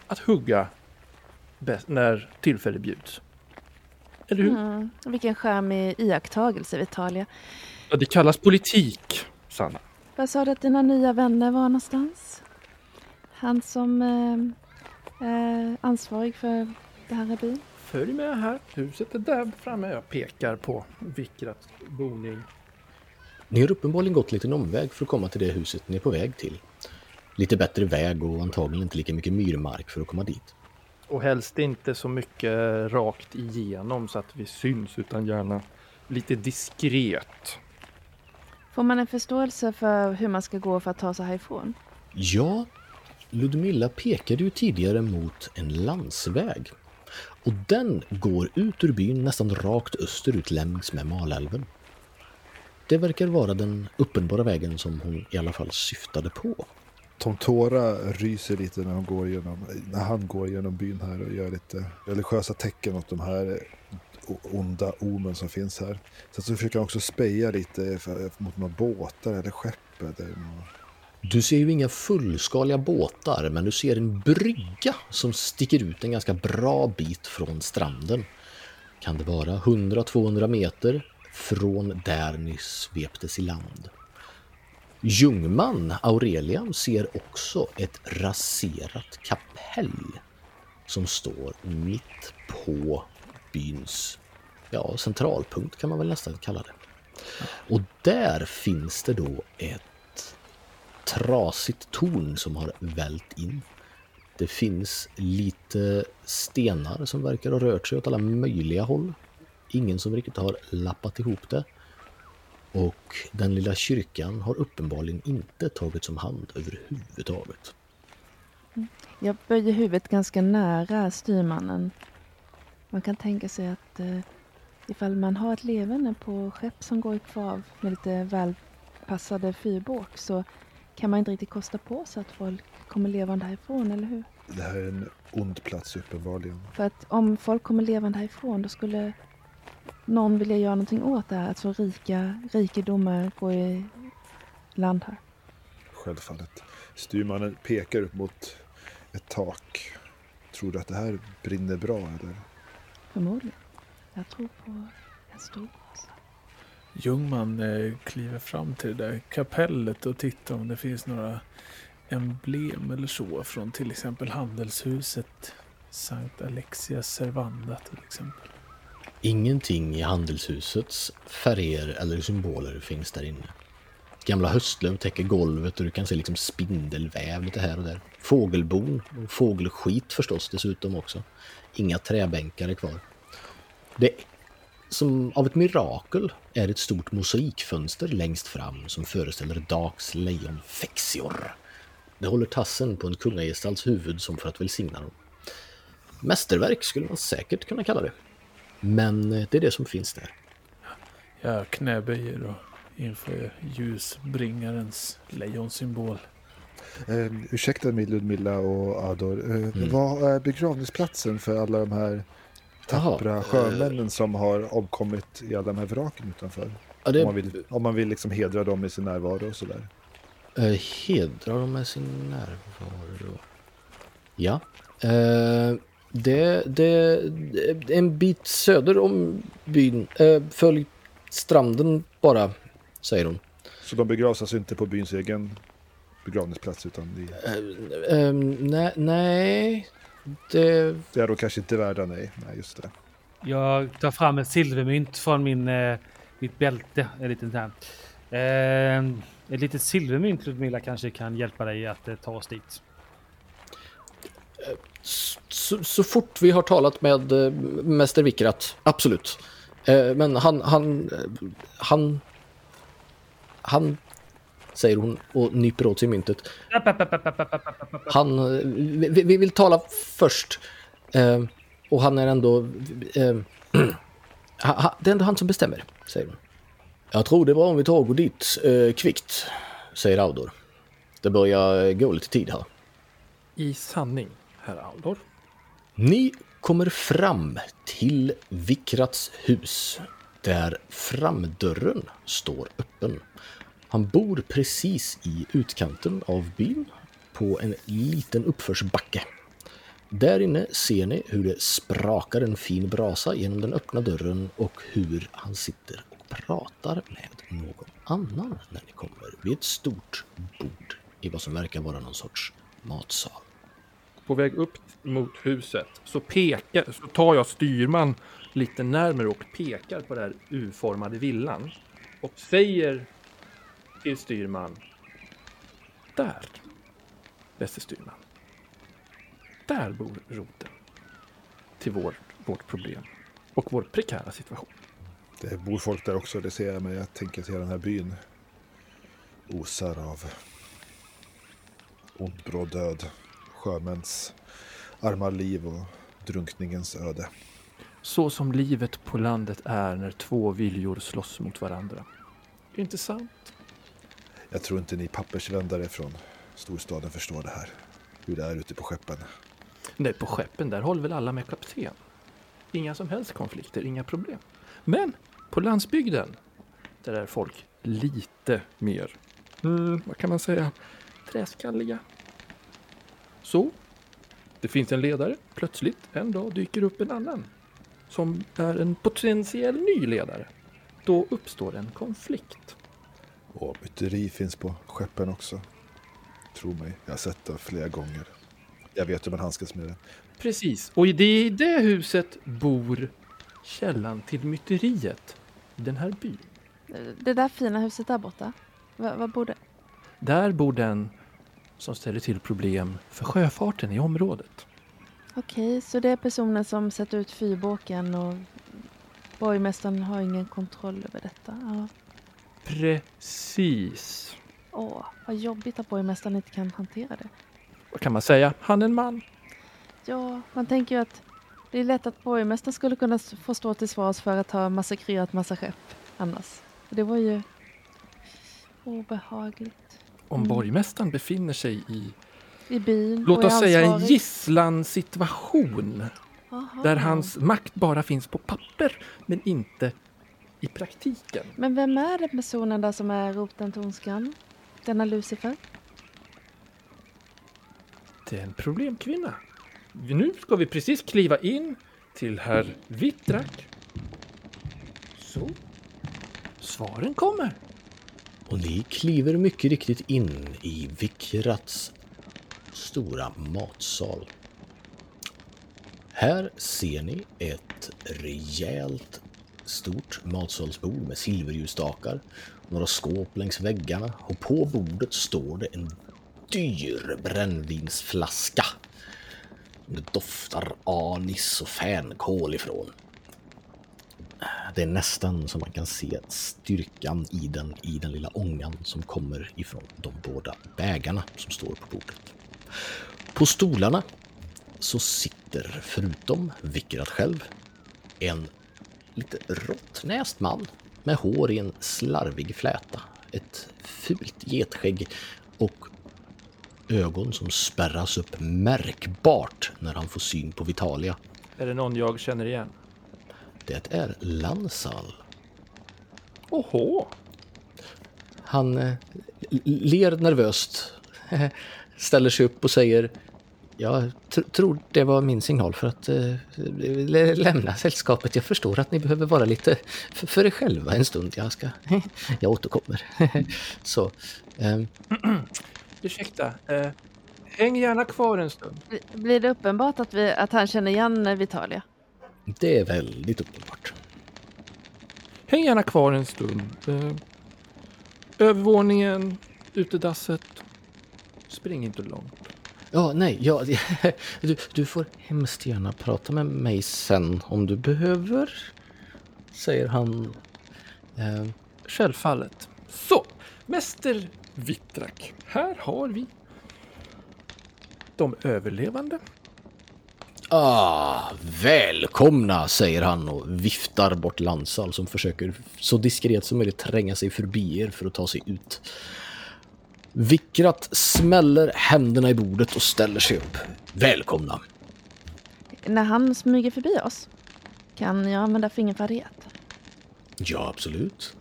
att hugga när tillfälle bjuds. Eller hur? Mm. Vilken charmig iakttagelse, Vitalia. Ja, det kallas politik, Sanna. Var sa du att dina nya vänner var någonstans? Han som eh, är ansvarig för det här byn? Följ med här. Huset är där framme. Jag pekar på Vikrats boning. Ni har uppenbarligen gått lite en omväg för att komma till det huset ni är på väg till. Lite bättre väg och antagligen inte lika mycket myrmark för att komma dit. Och helst inte så mycket rakt igenom så att vi syns utan gärna lite diskret. Får man en förståelse för hur man ska gå för att ta sig härifrån? Ja, Ludmilla pekade ju tidigare mot en landsväg. Och den går ut ur byn nästan rakt österut längs med Malälven. Det verkar vara den uppenbara vägen som hon i alla fall syftade på. Tom Tora ryser lite när, hon går genom, när han går genom byn här och gör lite religiösa tecken åt de här onda omen som finns här. Sen så försöker han också speja lite mot några båtar eller skepp. Eller några... Du ser ju inga fullskaliga båtar, men du ser en brygga som sticker ut en ganska bra bit från stranden. Kan det vara 100-200 meter från där ni sveptes i land. Ljungman, Aurelian, ser också ett raserat kapell som står mitt på byns ja, centralpunkt kan man väl nästan kalla det. Och där finns det då ett trasigt torn som har vält in. Det finns lite stenar som verkar ha rört sig åt alla möjliga håll. Ingen som riktigt har lappat ihop det. Och den lilla kyrkan har uppenbarligen inte tagits om hand överhuvudtaget. Jag böjer huvudet ganska nära styrmannen. Man kan tänka sig att eh, ifall man har ett levande på skepp som går i kvav med lite välpassade fyrbåk så kan man inte riktigt kosta på sig att folk kommer levande härifrån, eller hur? Det här är en ond plats uppenbarligen. För att om folk kommer levande härifrån då skulle någon vilja göra någonting åt det här. Att så rika rikedomar går i land här. Självfallet. Styrmannen pekar upp mot ett tak. Tror du att det här brinner bra eller? Förmodligen. Jag tror på en stor brasa. Ljungman eh, kliver fram till det där kapellet och tittar om det finns några emblem eller så från till exempel handelshuset Sankt Alexia Servanda till exempel. Ingenting i handelshusets färger eller symboler finns där inne. Gamla höstlöv täcker golvet och du kan se liksom spindelväv lite här och där. Fågelbon och fågelskit förstås dessutom också. Inga träbänkar är kvar. Det som av ett mirakel är ett stort mosaikfönster längst fram som föreställer Dags lejon Fexior. Det håller tassen på en kungagestalts huvud som för att välsigna dem. Mästerverk skulle man säkert kunna kalla det. Men eh, det är det som finns där. Jag knäböjer och inför ljusbringarens lejonsymbol. Eh, ursäkta mig Ludmilla och Ador. Eh, Vad är begravningsplatsen för alla de här tappra Jaha, sjömännen som har omkommit i alla de här vraken utanför? Ja, det Om man vill, om man vill liksom hedra dem i sin närvaro och sådär. eh, hedrar de med sin närvaro. Ja. Eh, det, det, en bit söder om byn. Eh, följ stranden bara, säger hon. Så de begravs alltså inte på byns egen begravningsplats utan i, Eh, eh, nej, nej, det... det är då kanske inte värda nej. Nej, just det. Jag tar fram ett silvermynt från min, eh, mitt bälte. Ett litet här. Eh, ett litet silvermynt Ludmilla kanske kan hjälpa dig att eh, ta oss dit så, så, fort vi har talat med äh, Mäster Vikrat, absolut. Äh, men han, han, eh, han, han, säger hon och nyper åt sig myntet. Han, vi, vi vill tala först. Äh, och han är ändå, det är ändå han som bestämmer, säger hon. Jag tror det var om vi tar och går dit kvickt, säger Audor. Det börjar gå lite tid här. I sanning herr Aldor. Ni kommer fram till Vikrats hus. där framdörren står öppen. Han bor precis i utkanten av byn på en liten uppförsbacke. Där inne ser ni hur det sprakar en fin brasa genom den öppna dörren och hur han sitter och pratar med någon annan när ni kommer vid ett stort bord i vad som verkar vara någon sorts matsal. På väg upp mot huset så, pekar, så tar jag styrman lite närmare och pekar på den här U-formade villan. Och säger till styrman. Där, bäste styrman. Där bor roten till vår, vårt problem och vår prekära situation. Det bor folk där också, det ser jag. Men jag tänker att hela den här byn osar av ond bråd död. Sjömäns arma liv och drunkningens öde. Så som livet på landet är när två viljor slåss mot varandra. Inte sant? Jag tror inte ni pappersvändare från storstaden förstår det här. Hur det är ute på skeppen. Nej, på skeppen där håller väl alla med kapten. Inga som helst konflikter, inga problem. Men på landsbygden, där är folk lite mer, mm, vad kan man säga, träskalliga. Så, det finns en ledare. Plötsligt en dag dyker upp en annan som är en potentiell ny ledare. Då uppstår en konflikt. Och myteri finns på skeppen också. Tro mig, jag har sett det flera gånger. Jag vet hur man handskas med det. Precis, och i det, i det huset bor källan till myteriet i den här byn. Det där fina huset där borta, vad, vad bor det? Där bor den som ställer till problem för sjöfarten i området. Okej, så det är personen som sätter ut fyrbåken och borgmästaren har ingen kontroll över detta. Ja. Precis. Åh, vad jobbigt att borgmästaren inte kan hantera det. Vad kan man säga? Han är en man. Ja, man tänker ju att det är lätt att borgmästaren skulle kunna få stå till svars för att ha massakrerat massa skepp annars. Det var ju obehagligt. Om Mm. borgmästaren befinner sig i, I byn låt oss säga en gisslansituation Aha. där hans makt bara finns på papper men inte i praktiken. Men vem är den personen där som är roten till ondskan? Denna Lucifer? Det är en problemkvinna. Nu ska vi precis kliva in till herr Wittrak. Så. Svaren kommer. Och ni kliver mycket riktigt in i Vikrats stora matsal. Här ser ni ett rejält stort matsalsbord med silverljusstakar, några skåp längs väggarna och på bordet står det en dyr brännvinsflaska. Det doftar anis och fänkål ifrån. Det är nästan som man kan se styrkan i den, i den lilla ångan som kommer ifrån de båda bägarna som står på bordet. På stolarna så sitter, förutom Vickrat själv, en lite råttnäst man med hår i en slarvig fläta, ett fult getskägg och ögon som spärras upp märkbart när han får syn på Vitalia. Är det någon jag känner igen? Det är Lansal. Oho! Han eh, ler nervöst, ställer sig upp och säger Jag tr- tror det var min signal för att eh, lä- lämna sällskapet. Jag förstår att ni behöver vara lite f- för er själva en stund. Jag ska... jag återkommer. Så, ehm, Ursäkta, eh, häng gärna kvar en stund. Bli- Blir det uppenbart att, vi, att han känner igen eh, Vitalia? Det är väldigt uppenbart. Häng gärna kvar en stund. Eh, övervåningen, utedasset. Spring inte långt. Ja, nej, ja, du, du får hemskt gärna prata med mig sen om du behöver, säger han. Ehm, Självfallet. Så, Mäster Vittrak. Här har vi de överlevande. Ah, välkomna, säger han och viftar bort Lansal som försöker så diskret som möjligt tränga sig förbi er för att ta sig ut. Vickrat smäller händerna i bordet och ställer sig upp. Välkomna. När han smyger förbi oss, kan jag använda fingerfärdighet? Ja, absolut.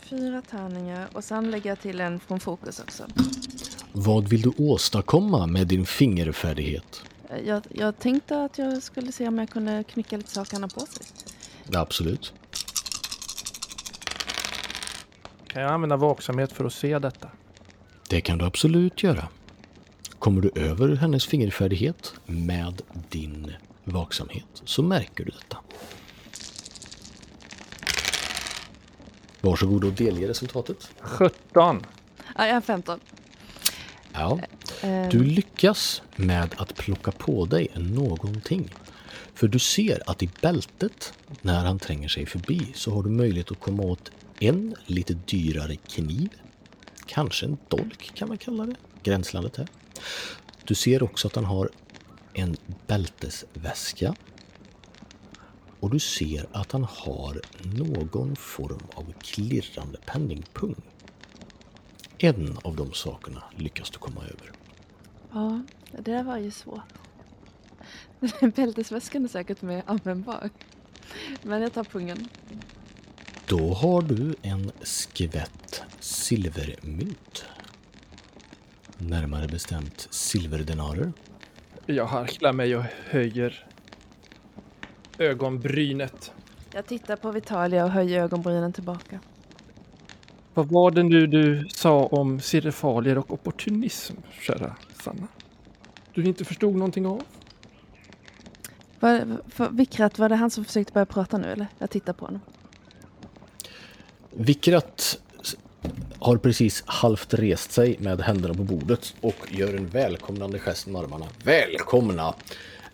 Fyra tärningar och sen lägger jag till en från fokus också. Vad vill du åstadkomma med din fingerfärdighet? Jag, jag tänkte att jag skulle se om jag kunde knycka lite saker han har på sig. Absolut. Kan jag använda vaksamhet för att se detta? Det kan du absolut göra. Kommer du över hennes fingerfärdighet med din vaksamhet så märker du detta. Varsågod och delge resultatet. 17. Ja, jag har 15. Ja, du lyckas med att plocka på dig någonting. För du ser att i bältet, när han tränger sig förbi, så har du möjlighet att komma åt en lite dyrare kniv. Kanske en dolk kan man kalla det. Gränslandet här. Du ser också att han har en bältesväska. Och du ser att han har någon form av klirrande penningpung. En av de sakerna lyckas du komma över. Ja, det där var ju svårt. Bältesväskan är säkert mer användbar. Men jag tar pungen. Då har du en skvätt silvermynt. Närmare bestämt silverdenarer. Jag harklar mig och höjer ögonbrynet. Jag tittar på Vitalia och höjer ögonbrynen tillbaka. Vad var det nu du sa om sirifalier och opportunism, kära Sanna? Du inte förstod någonting av? Var, för, Vikrat, var det han som försökte börja prata nu eller? Jag tittar på honom. Vikrat har precis halvt rest sig med händerna på bordet och gör en välkomnande gest med armarna. Välkomna!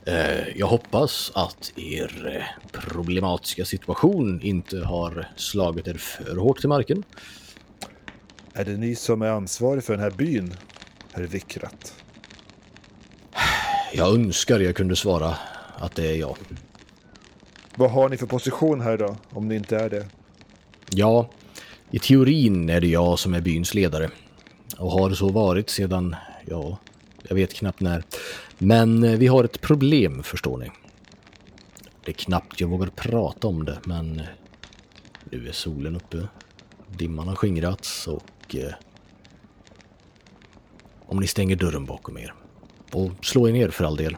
Eh, jag hoppas att er eh, problematiska situation inte har slagit er för hårt till marken. Är det ni som är ansvarig för den här byn, herr Vikrat? Jag önskar jag kunde svara att det är jag. Vad har ni för position här då, om ni inte är det? Ja, i teorin är det jag som är byns ledare. Och har så varit sedan, ja, jag vet knappt när. Men eh, vi har ett problem, förstår ni. Det är knappt jag vågar prata om det, men eh, nu är solen uppe. Dimman har skingrats och... Eh, om ni stänger dörren bakom er och slår er ner för all del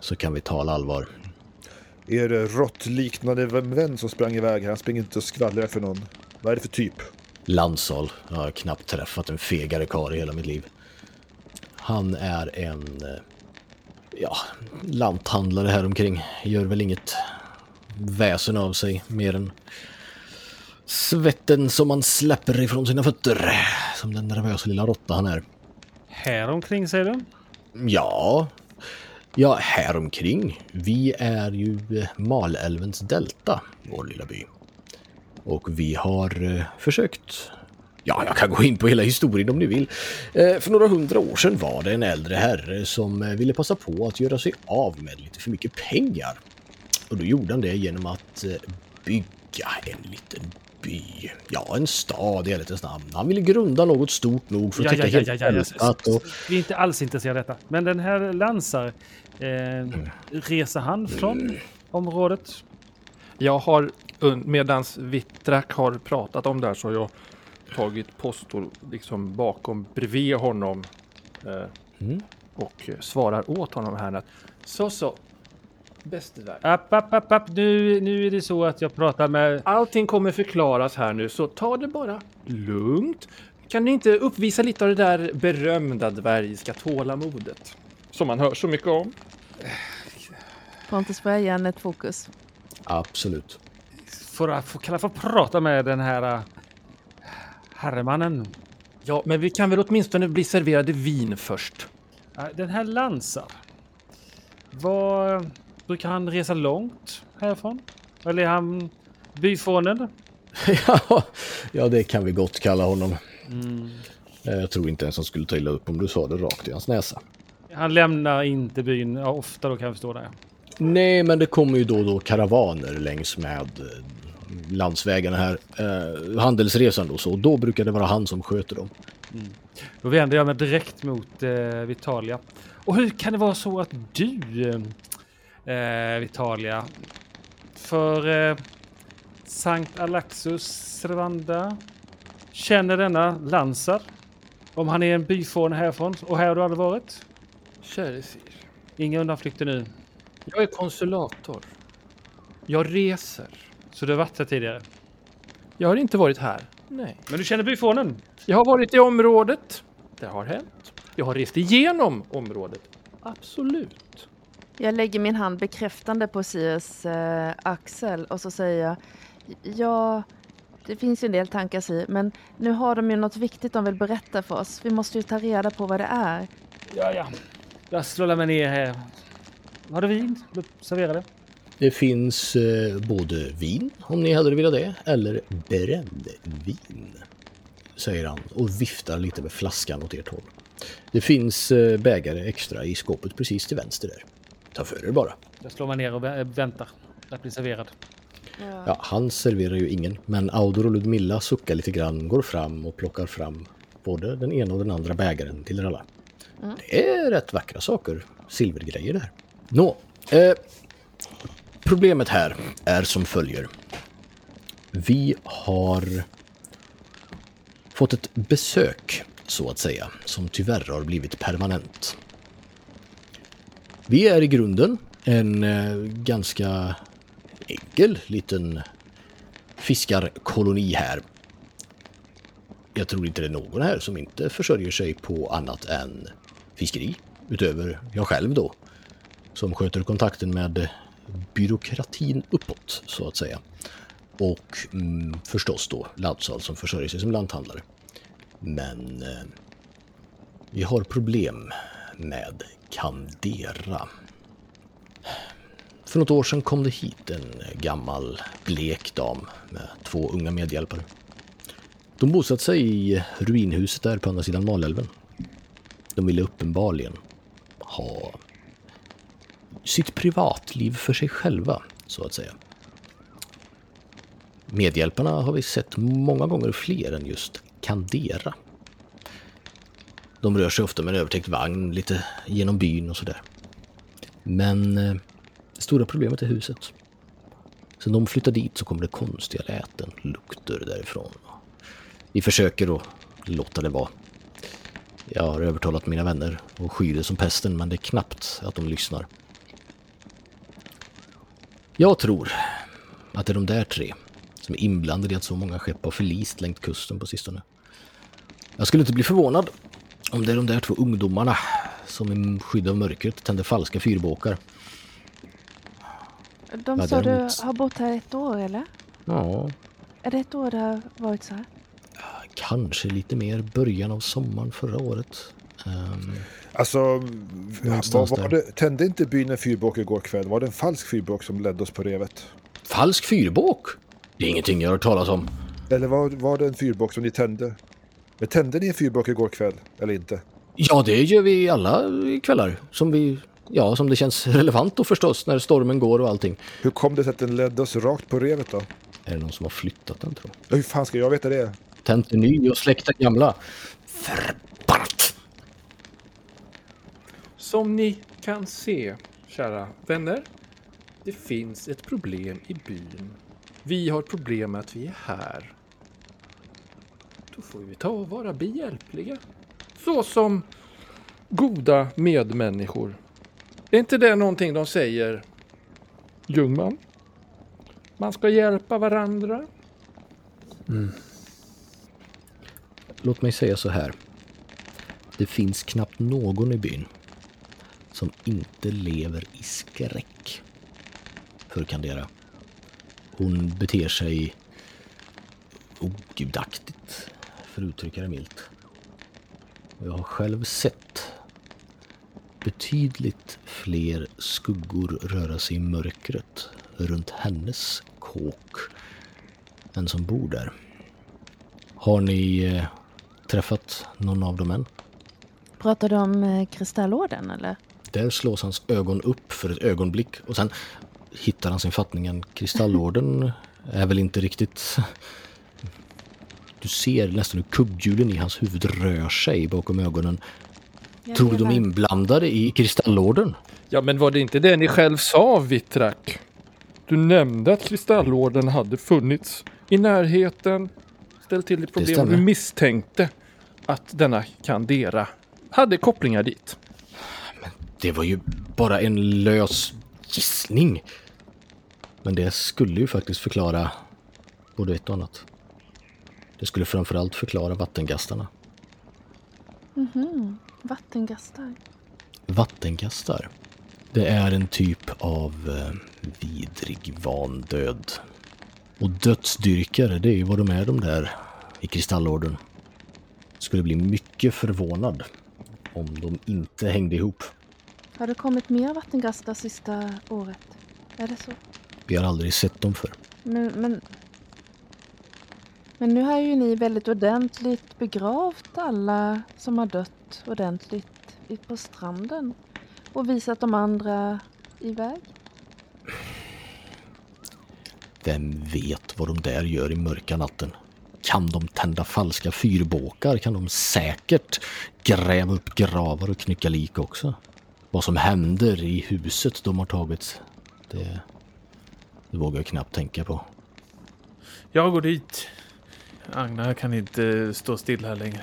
så kan vi tala allvar. Er råttliknande vän som sprang iväg här, han springer inte och skvallrar för någon. Vad är det för typ? Landsal. Jag har knappt träffat en fegare karl i hela mitt liv. Han är en eh, ja, lanthandlare här omkring. Gör väl inget väsen av sig mer än svetten som man släpper ifrån sina fötter. Som den nervösa lilla råtta han är. Här omkring säger du? Ja, ja, här omkring. Vi är ju eh, Malälvens delta, vår lilla by. Och vi har eh, försökt Ja, jag kan gå in på hela historien om ni vill. Eh, för några hundra år sedan var det en äldre herre som ville passa på att göra sig av med lite för mycket pengar. Och då gjorde han det genom att bygga en liten by. Ja, en stad i ärlighetens namn. Han ville grunda något stort nog för att Ja, täcka ja, ja, ja, ja. hjälpat och Vi är inte alls intresserade av detta. Men den här Lansar, eh, reser han från området? Jag har, medans Vittrak har pratat om det här så har jag tagit postor liksom bakom bredvid honom. Eh, Mm. och eh, svarar åt honom här att så så. Bäste värld. App, app, app, app. Nu, nu är det så att jag pratar med... Allting kommer förklaras här nu så ta det bara lugnt. Kan ni inte uppvisa lite av det där berömda dvärgiska tålamodet? Som man hör så mycket om. Pontus börjar igen ett fokus. Absolut. Får jag får, kan jag få prata med den här uh, herremannen? Ja, men vi kan väl åtminstone bli serverade vin först. Uh, den här Lansar. Vad... Brukar han resa långt härifrån? Eller är han byfånen? ja, ja, det kan vi gott kalla honom. Eh, Jag tror inte ens han skulle ta illa upp om du sa det rakt i hans näsa. Han lämnar inte byn ja, ofta då kan jag förstå det. Nej, men det kommer ju då och då karavaner längs med eh, landsvägarna här. Eh, handelsresan då, så då brukar det vara han som sköter dem. Då vänder jag mig direkt mot eh, Vitalia. Och hur kan det vara så att du, eh, Vitalia, för eh, Sankt Alaxus Servanda. Känner denna Lansar. Om han är en byfåne härifrån. Och här har du aldrig varit? Käre Sir. Inga undanflykter nu. Jag är konsulator. Jag reser. Så du har varit här tidigare? Jag har inte varit här. Nej. Men du känner byfånen? Jag har varit i området. Det har hänt. Jag har rest igenom området. Absolut. Jag lägger min hand bekräftande på Sirs eh, axel och så säger jag Ja, det finns ju en del tankar Sir, men nu har de ju något viktigt de vill berätta för oss. Vi måste ju ta reda på vad det är. Ja, ja. Jag slår mig ner här. Har du vin? Servera det. Det finns eh, både vin, om ni hade velat det, eller brännvin. Säger han och viftar lite med flaskan åt ert håll. Det finns eh, bägare extra i skåpet precis till vänster där. Ta för er bara. Jag slår mig ner och vä- väntar att bli serverad. Ja, han serverar ju ingen, men Audor och Ludmilla suckar lite grann, går fram och plockar fram både den ena och den andra bägaren till er alla. Det är rätt vackra saker, silvergrejer där. Nå, eh, problemet här är som följer. Vi har fått ett besök, så att säga, som tyvärr har blivit permanent. Vi är i grunden en eh, ganska enkel liten fiskarkoloni här. Jag tror inte det är någon här som inte försörjer sig på annat än fiskeri. Utöver jag själv då. Som sköter kontakten med byråkratin uppåt, så att säga. Och mm, förstås då laddsal som försörjer sig som lanthandlare. Men eh, vi har problem med Candera. För något år sedan kom det hit en gammal blek dam med två unga medhjälpare. De bosatte sig i ruinhuset där på andra sidan Malälven. De ville uppenbarligen ha sitt privatliv för sig själva, så att säga. Medhjälparna har vi sett många gånger fler än just Candera. De rör sig ofta med en övertäckt vagn lite genom byn och sådär. Men eh, det stora problemet är huset. Sen de flyttar dit så kommer det konstiga läten, lukter därifrån. Vi försöker att låta det vara. Jag har övertalat mina vänner och skyr det som pesten, men det är knappt att de lyssnar. Jag tror att det är de där tre som är inblandade i att så många skepp har förlist längs kusten på sistone. Jag skulle inte bli förvånad om det är de där två ungdomarna som i skydd av mörkret tänder falska fyrbåkar. De Ja, sa du har bott här ett år eller? Ja, Är det ett år det har varit så här? kanske lite mer början av sommaren förra året. Ehm, Alltså, vad var det? tände inte byn en fyrbåk igår kväll? Var det en falsk fyrbåk som ledde oss på revet? falsk fyrbåk? Det är ingenting jag har hört talas om. Eller var, var det en fyrbåk som ni tände? Men tände ni en fyrbåk igår kväll, eller inte? Ja, det gör vi alla kvällar. Som vi, ja, som det känns relevant då förstås när stormen går och allting. Hur kom det sig att den ledde oss rakt på revet då? Är det någon som har flyttat den tror jag? Ja, Hur fan ska jag veta det? Tänt en ny och släckt den gamla. Förbannat! Som ni kan se, kära vänner, det finns ett problem i byn. Vi har problem med att vi är här. Då får vi ta och vara behjälpliga. Så som goda medmänniskor. Är inte det någonting de säger, Ljungman? Man ska hjälpa varandra. Mm. Låt mig säga så här. Det finns knappt någon i byn som inte lever i skräck för Candera. Hon beter sig ogudaktigt, för att uttrycka det milt. Och Jag har själv sett betydligt fler skuggor röra sig i mörkret runt hennes kåk än som bor där. Har ni eh, träffat någon av dem än? Pratar du om eh, Kristallorden eller? Där slås hans ögon upp för ett ögonblick och sen hittar han sin fattningen. Kristallorden är väl inte riktigt... Du ser nästan hur kugghjulen i hans huvud rör sig bakom ögonen. Tror du de är inblandade i Kristallorden? Ja, men var det inte det ni själv sa, Vittrak? Du nämnde att kristallorden hade funnits i närheten, ställt till ett problem. Du misstänkte att denna Kandera hade kopplingar dit. Det var ju bara en lös gissning. Men det skulle ju faktiskt förklara både ett och annat. Det skulle framförallt förklara vattengastarna. Vattengastar. Vattengastar. Det är en typ av eh, vidrig vandöd. Och dödsdyrkare, det är ju vad de är de där i kristallorden. Skulle bli mycket förvånad om de inte hängde ihop. Har det kommit mer vattengastar sista året? Är det så? Vi har aldrig sett dem för. Men, men, men nu har ju ni väldigt ordentligt begravt alla som har dött ordentligt på stranden och visat de andra iväg. Vem vet vad de där gör i mörka natten? Kan de tända falska fyrbåkar kan de säkert gräva upp gravar och knycka lik också. Vad som händer i huset de har tagit, det, det vågar jag knappt tänka på. Jag går dit. Agna kan inte stå still här längre.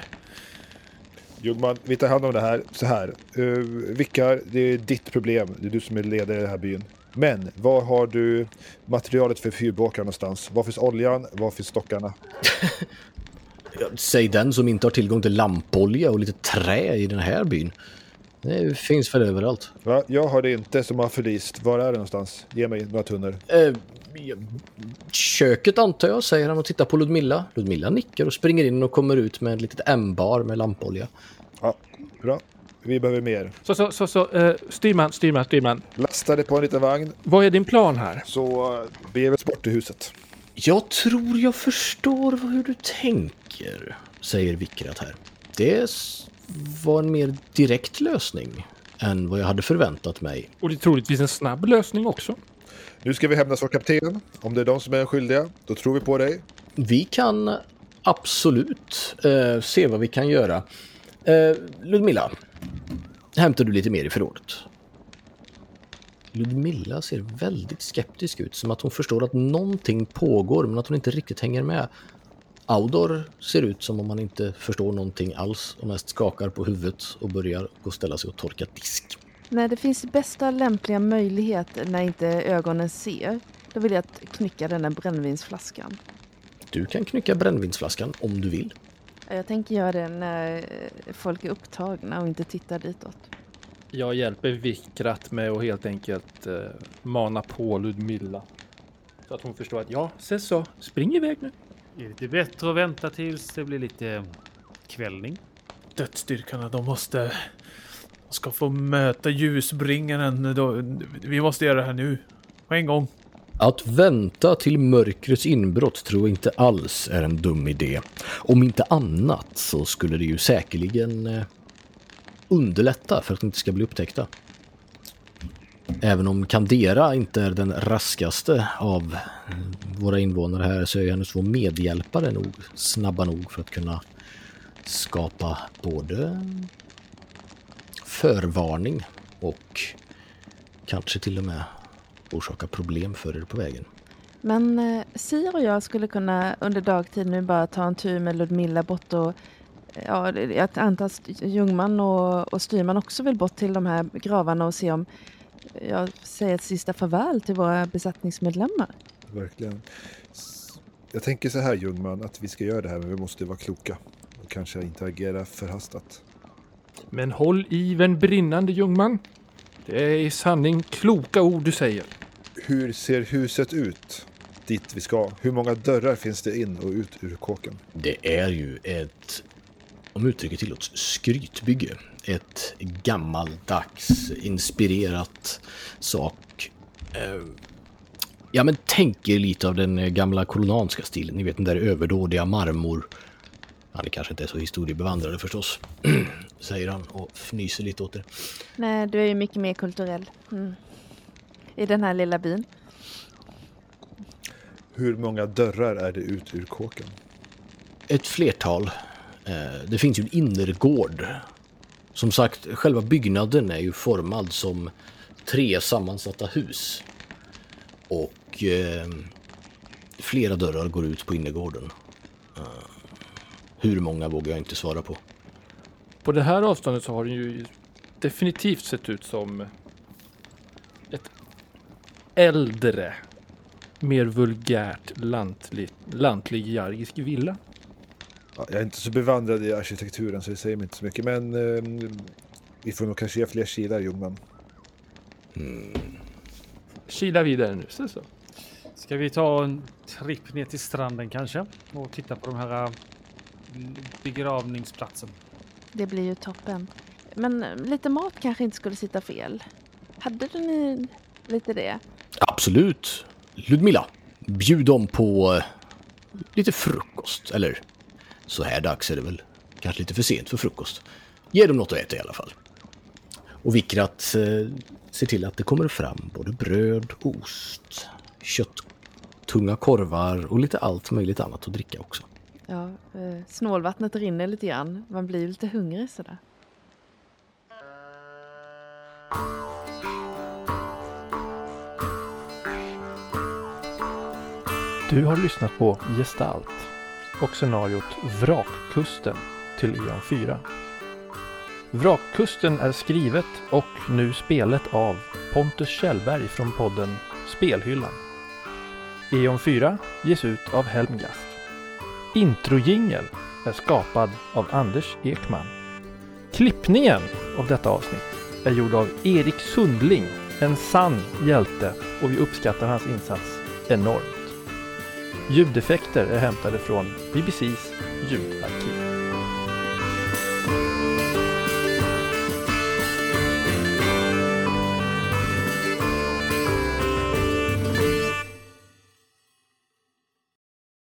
Ljungman, vi tar hand om det här så här. Uh, Vickar, det är ditt problem. Det är du som är ledare i den här byn. Men var har du materialet för fyrbåkar någonstans? Var finns oljan? Var finns stockarna? Säg den som inte har tillgång till lampolja och lite trä i den här byn. Det finns väl överallt. Va? Jag har det inte som har förlist. Var är det någonstans? Ge mig några tunnor. Eh, köket antar jag, säger han och tittar på Ludmilla. Ludmilla nickar och springer in och kommer ut med ett litet ämbar med lampolja. Ja, bra. Vi behöver mer. Så, så, så, så eh, styrman, styrman, styrman. Lasta det på en liten vagn Vad är din plan här? så beger vi oss bort till huset. Jag tror jag förstår hur du tänker, säger Vikrat här. Det var en mer direkt lösning än vad jag hade förväntat mig. Och det är troligtvis en snabb lösning också. Nu ska vi hämnas vår kapten. Om det är de som är skyldiga, då tror vi på dig. Vi kan absolut eh, se vad vi kan göra. Eh, Ludmilla, hämtar du lite mer i förrådet? Ludmilla ser väldigt skeptisk ut, som att hon förstår att någonting pågår men att hon inte riktigt hänger med. Audor ser ut som om han inte förstår någonting alls och mest skakar på huvudet och börjar gå och ställa sig och torka disk. När det finns bästa lämpliga möjlighet när inte ögonen ser, då vill jag knycka den där brännvinsflaskan. Du kan knycka brännvinsflaskan om du vill. Ja, Jag tänker göra det när folk är upptagna och inte tittar ditåt. Jag hjälper Vikrat med att helt enkelt eh, mana på Ludmilla. Så att hon förstår att ja, se så, spring iväg nu. Det är lite bättre att vänta tills det blir lite kvällning. Dödsstyrkarna, de måste... De ska få möta ljusbringaren. Då, vi måste göra det här nu. På en gång. Att vänta till mörkrets inbrott tror jag inte alls är en dum idé. Om inte annat så skulle det ju säkerligen eh, underlätta för att de inte ska bli upptäckta. Även om Kandera inte är den raskaste av våra invånare här så är hennes två medhjälpare nog snabba nog för att kunna skapa både förvarning och kanske till och med orsaka problem för er på vägen. Men eh, Sir och jag skulle kunna under dagtid nu bara ta en tur med Ludmilla bort och ja, jag antar att Ljungman och, och styrman också vill bort till de här gravarna och se om jag säger ett sista farväl till våra besättningsmedlemmar. Verkligen. Jag tänker så här Ljungman, att vi ska göra det här men vi måste vara kloka. Och kanske inte agera förhastat. Men håll ivern brinnande Ljungman. Det är i sanning kloka ord du säger. Hur ser huset ut? Dit vi ska. Hur många dörrar finns det in och ut ur kåken? Det är ju ett, om uttrycket tillåts, skrytbygge. Ett gammaldags inspirerat sak. Eh, Ja, men tänk er lite av den eh, gamla kolonanska stilen. Ni vet den där överdådiga marmor. Han är kanske inte är så historiebevandrade förstås, säger han och fnyser lite åt det. Nej, du är ju mycket mer kulturell. Mm. I den här lilla byn. Hur många dörrar är det ut ur kåken? ett flertal. Eh, Det finns ju en innergård. Som sagt, själva byggnaden är ju formad som tre sammansatta hus. Och eh, flera dörrar går ut på innergården. Uh, hur många vågar jag inte svara på. På det här avståndet så har den ju definitivt sett ut som ett äldre, mer vulgärt lantlig, lantlig jargisk villa. Ja, jag är inte så bevandrad i arkitekturen så det säger mig inte så mycket. Men eh, vi får nog kanske ge fler kilar Ljungman. Kila vidare nu, så så. Ska vi ta en tripp ner till stranden kanske? Och titta på de här äh, begravningsplatsen. Det blir ju toppen. Men eh, lite mat kanske inte skulle sitta fel. Hade du ni lite det? Absolut. Ludmilla, bjud dem på eh, lite frukost. Eller så här dags är det väl kanske lite för sent för frukost. Ge dem något att äta i alla fall. Och Vikrat eh, ser till att det kommer fram både bröd, ost, kött, tunga korvar och lite allt möjligt annat att dricka också. Ja, eh, snålvattnet rinner lite grann. Man blir lite hungrig sådär. Du har lyssnat på Gestalt och scenariot Vrakkusten till Eon 4. Vrakkusten är skrivet och nu spelet av Pontus Kjellberg från podden Spelhyllan. Eon 4 ges ut av Helmgast. Introjingel är skapad av Anders Ekman. Klippningen av detta avsnitt är gjord av Erik Sundling, en sann hjälte och vi uppskattar hans insats enormt. Ljudeffekter är hämtade från BBCs ljudarkiv.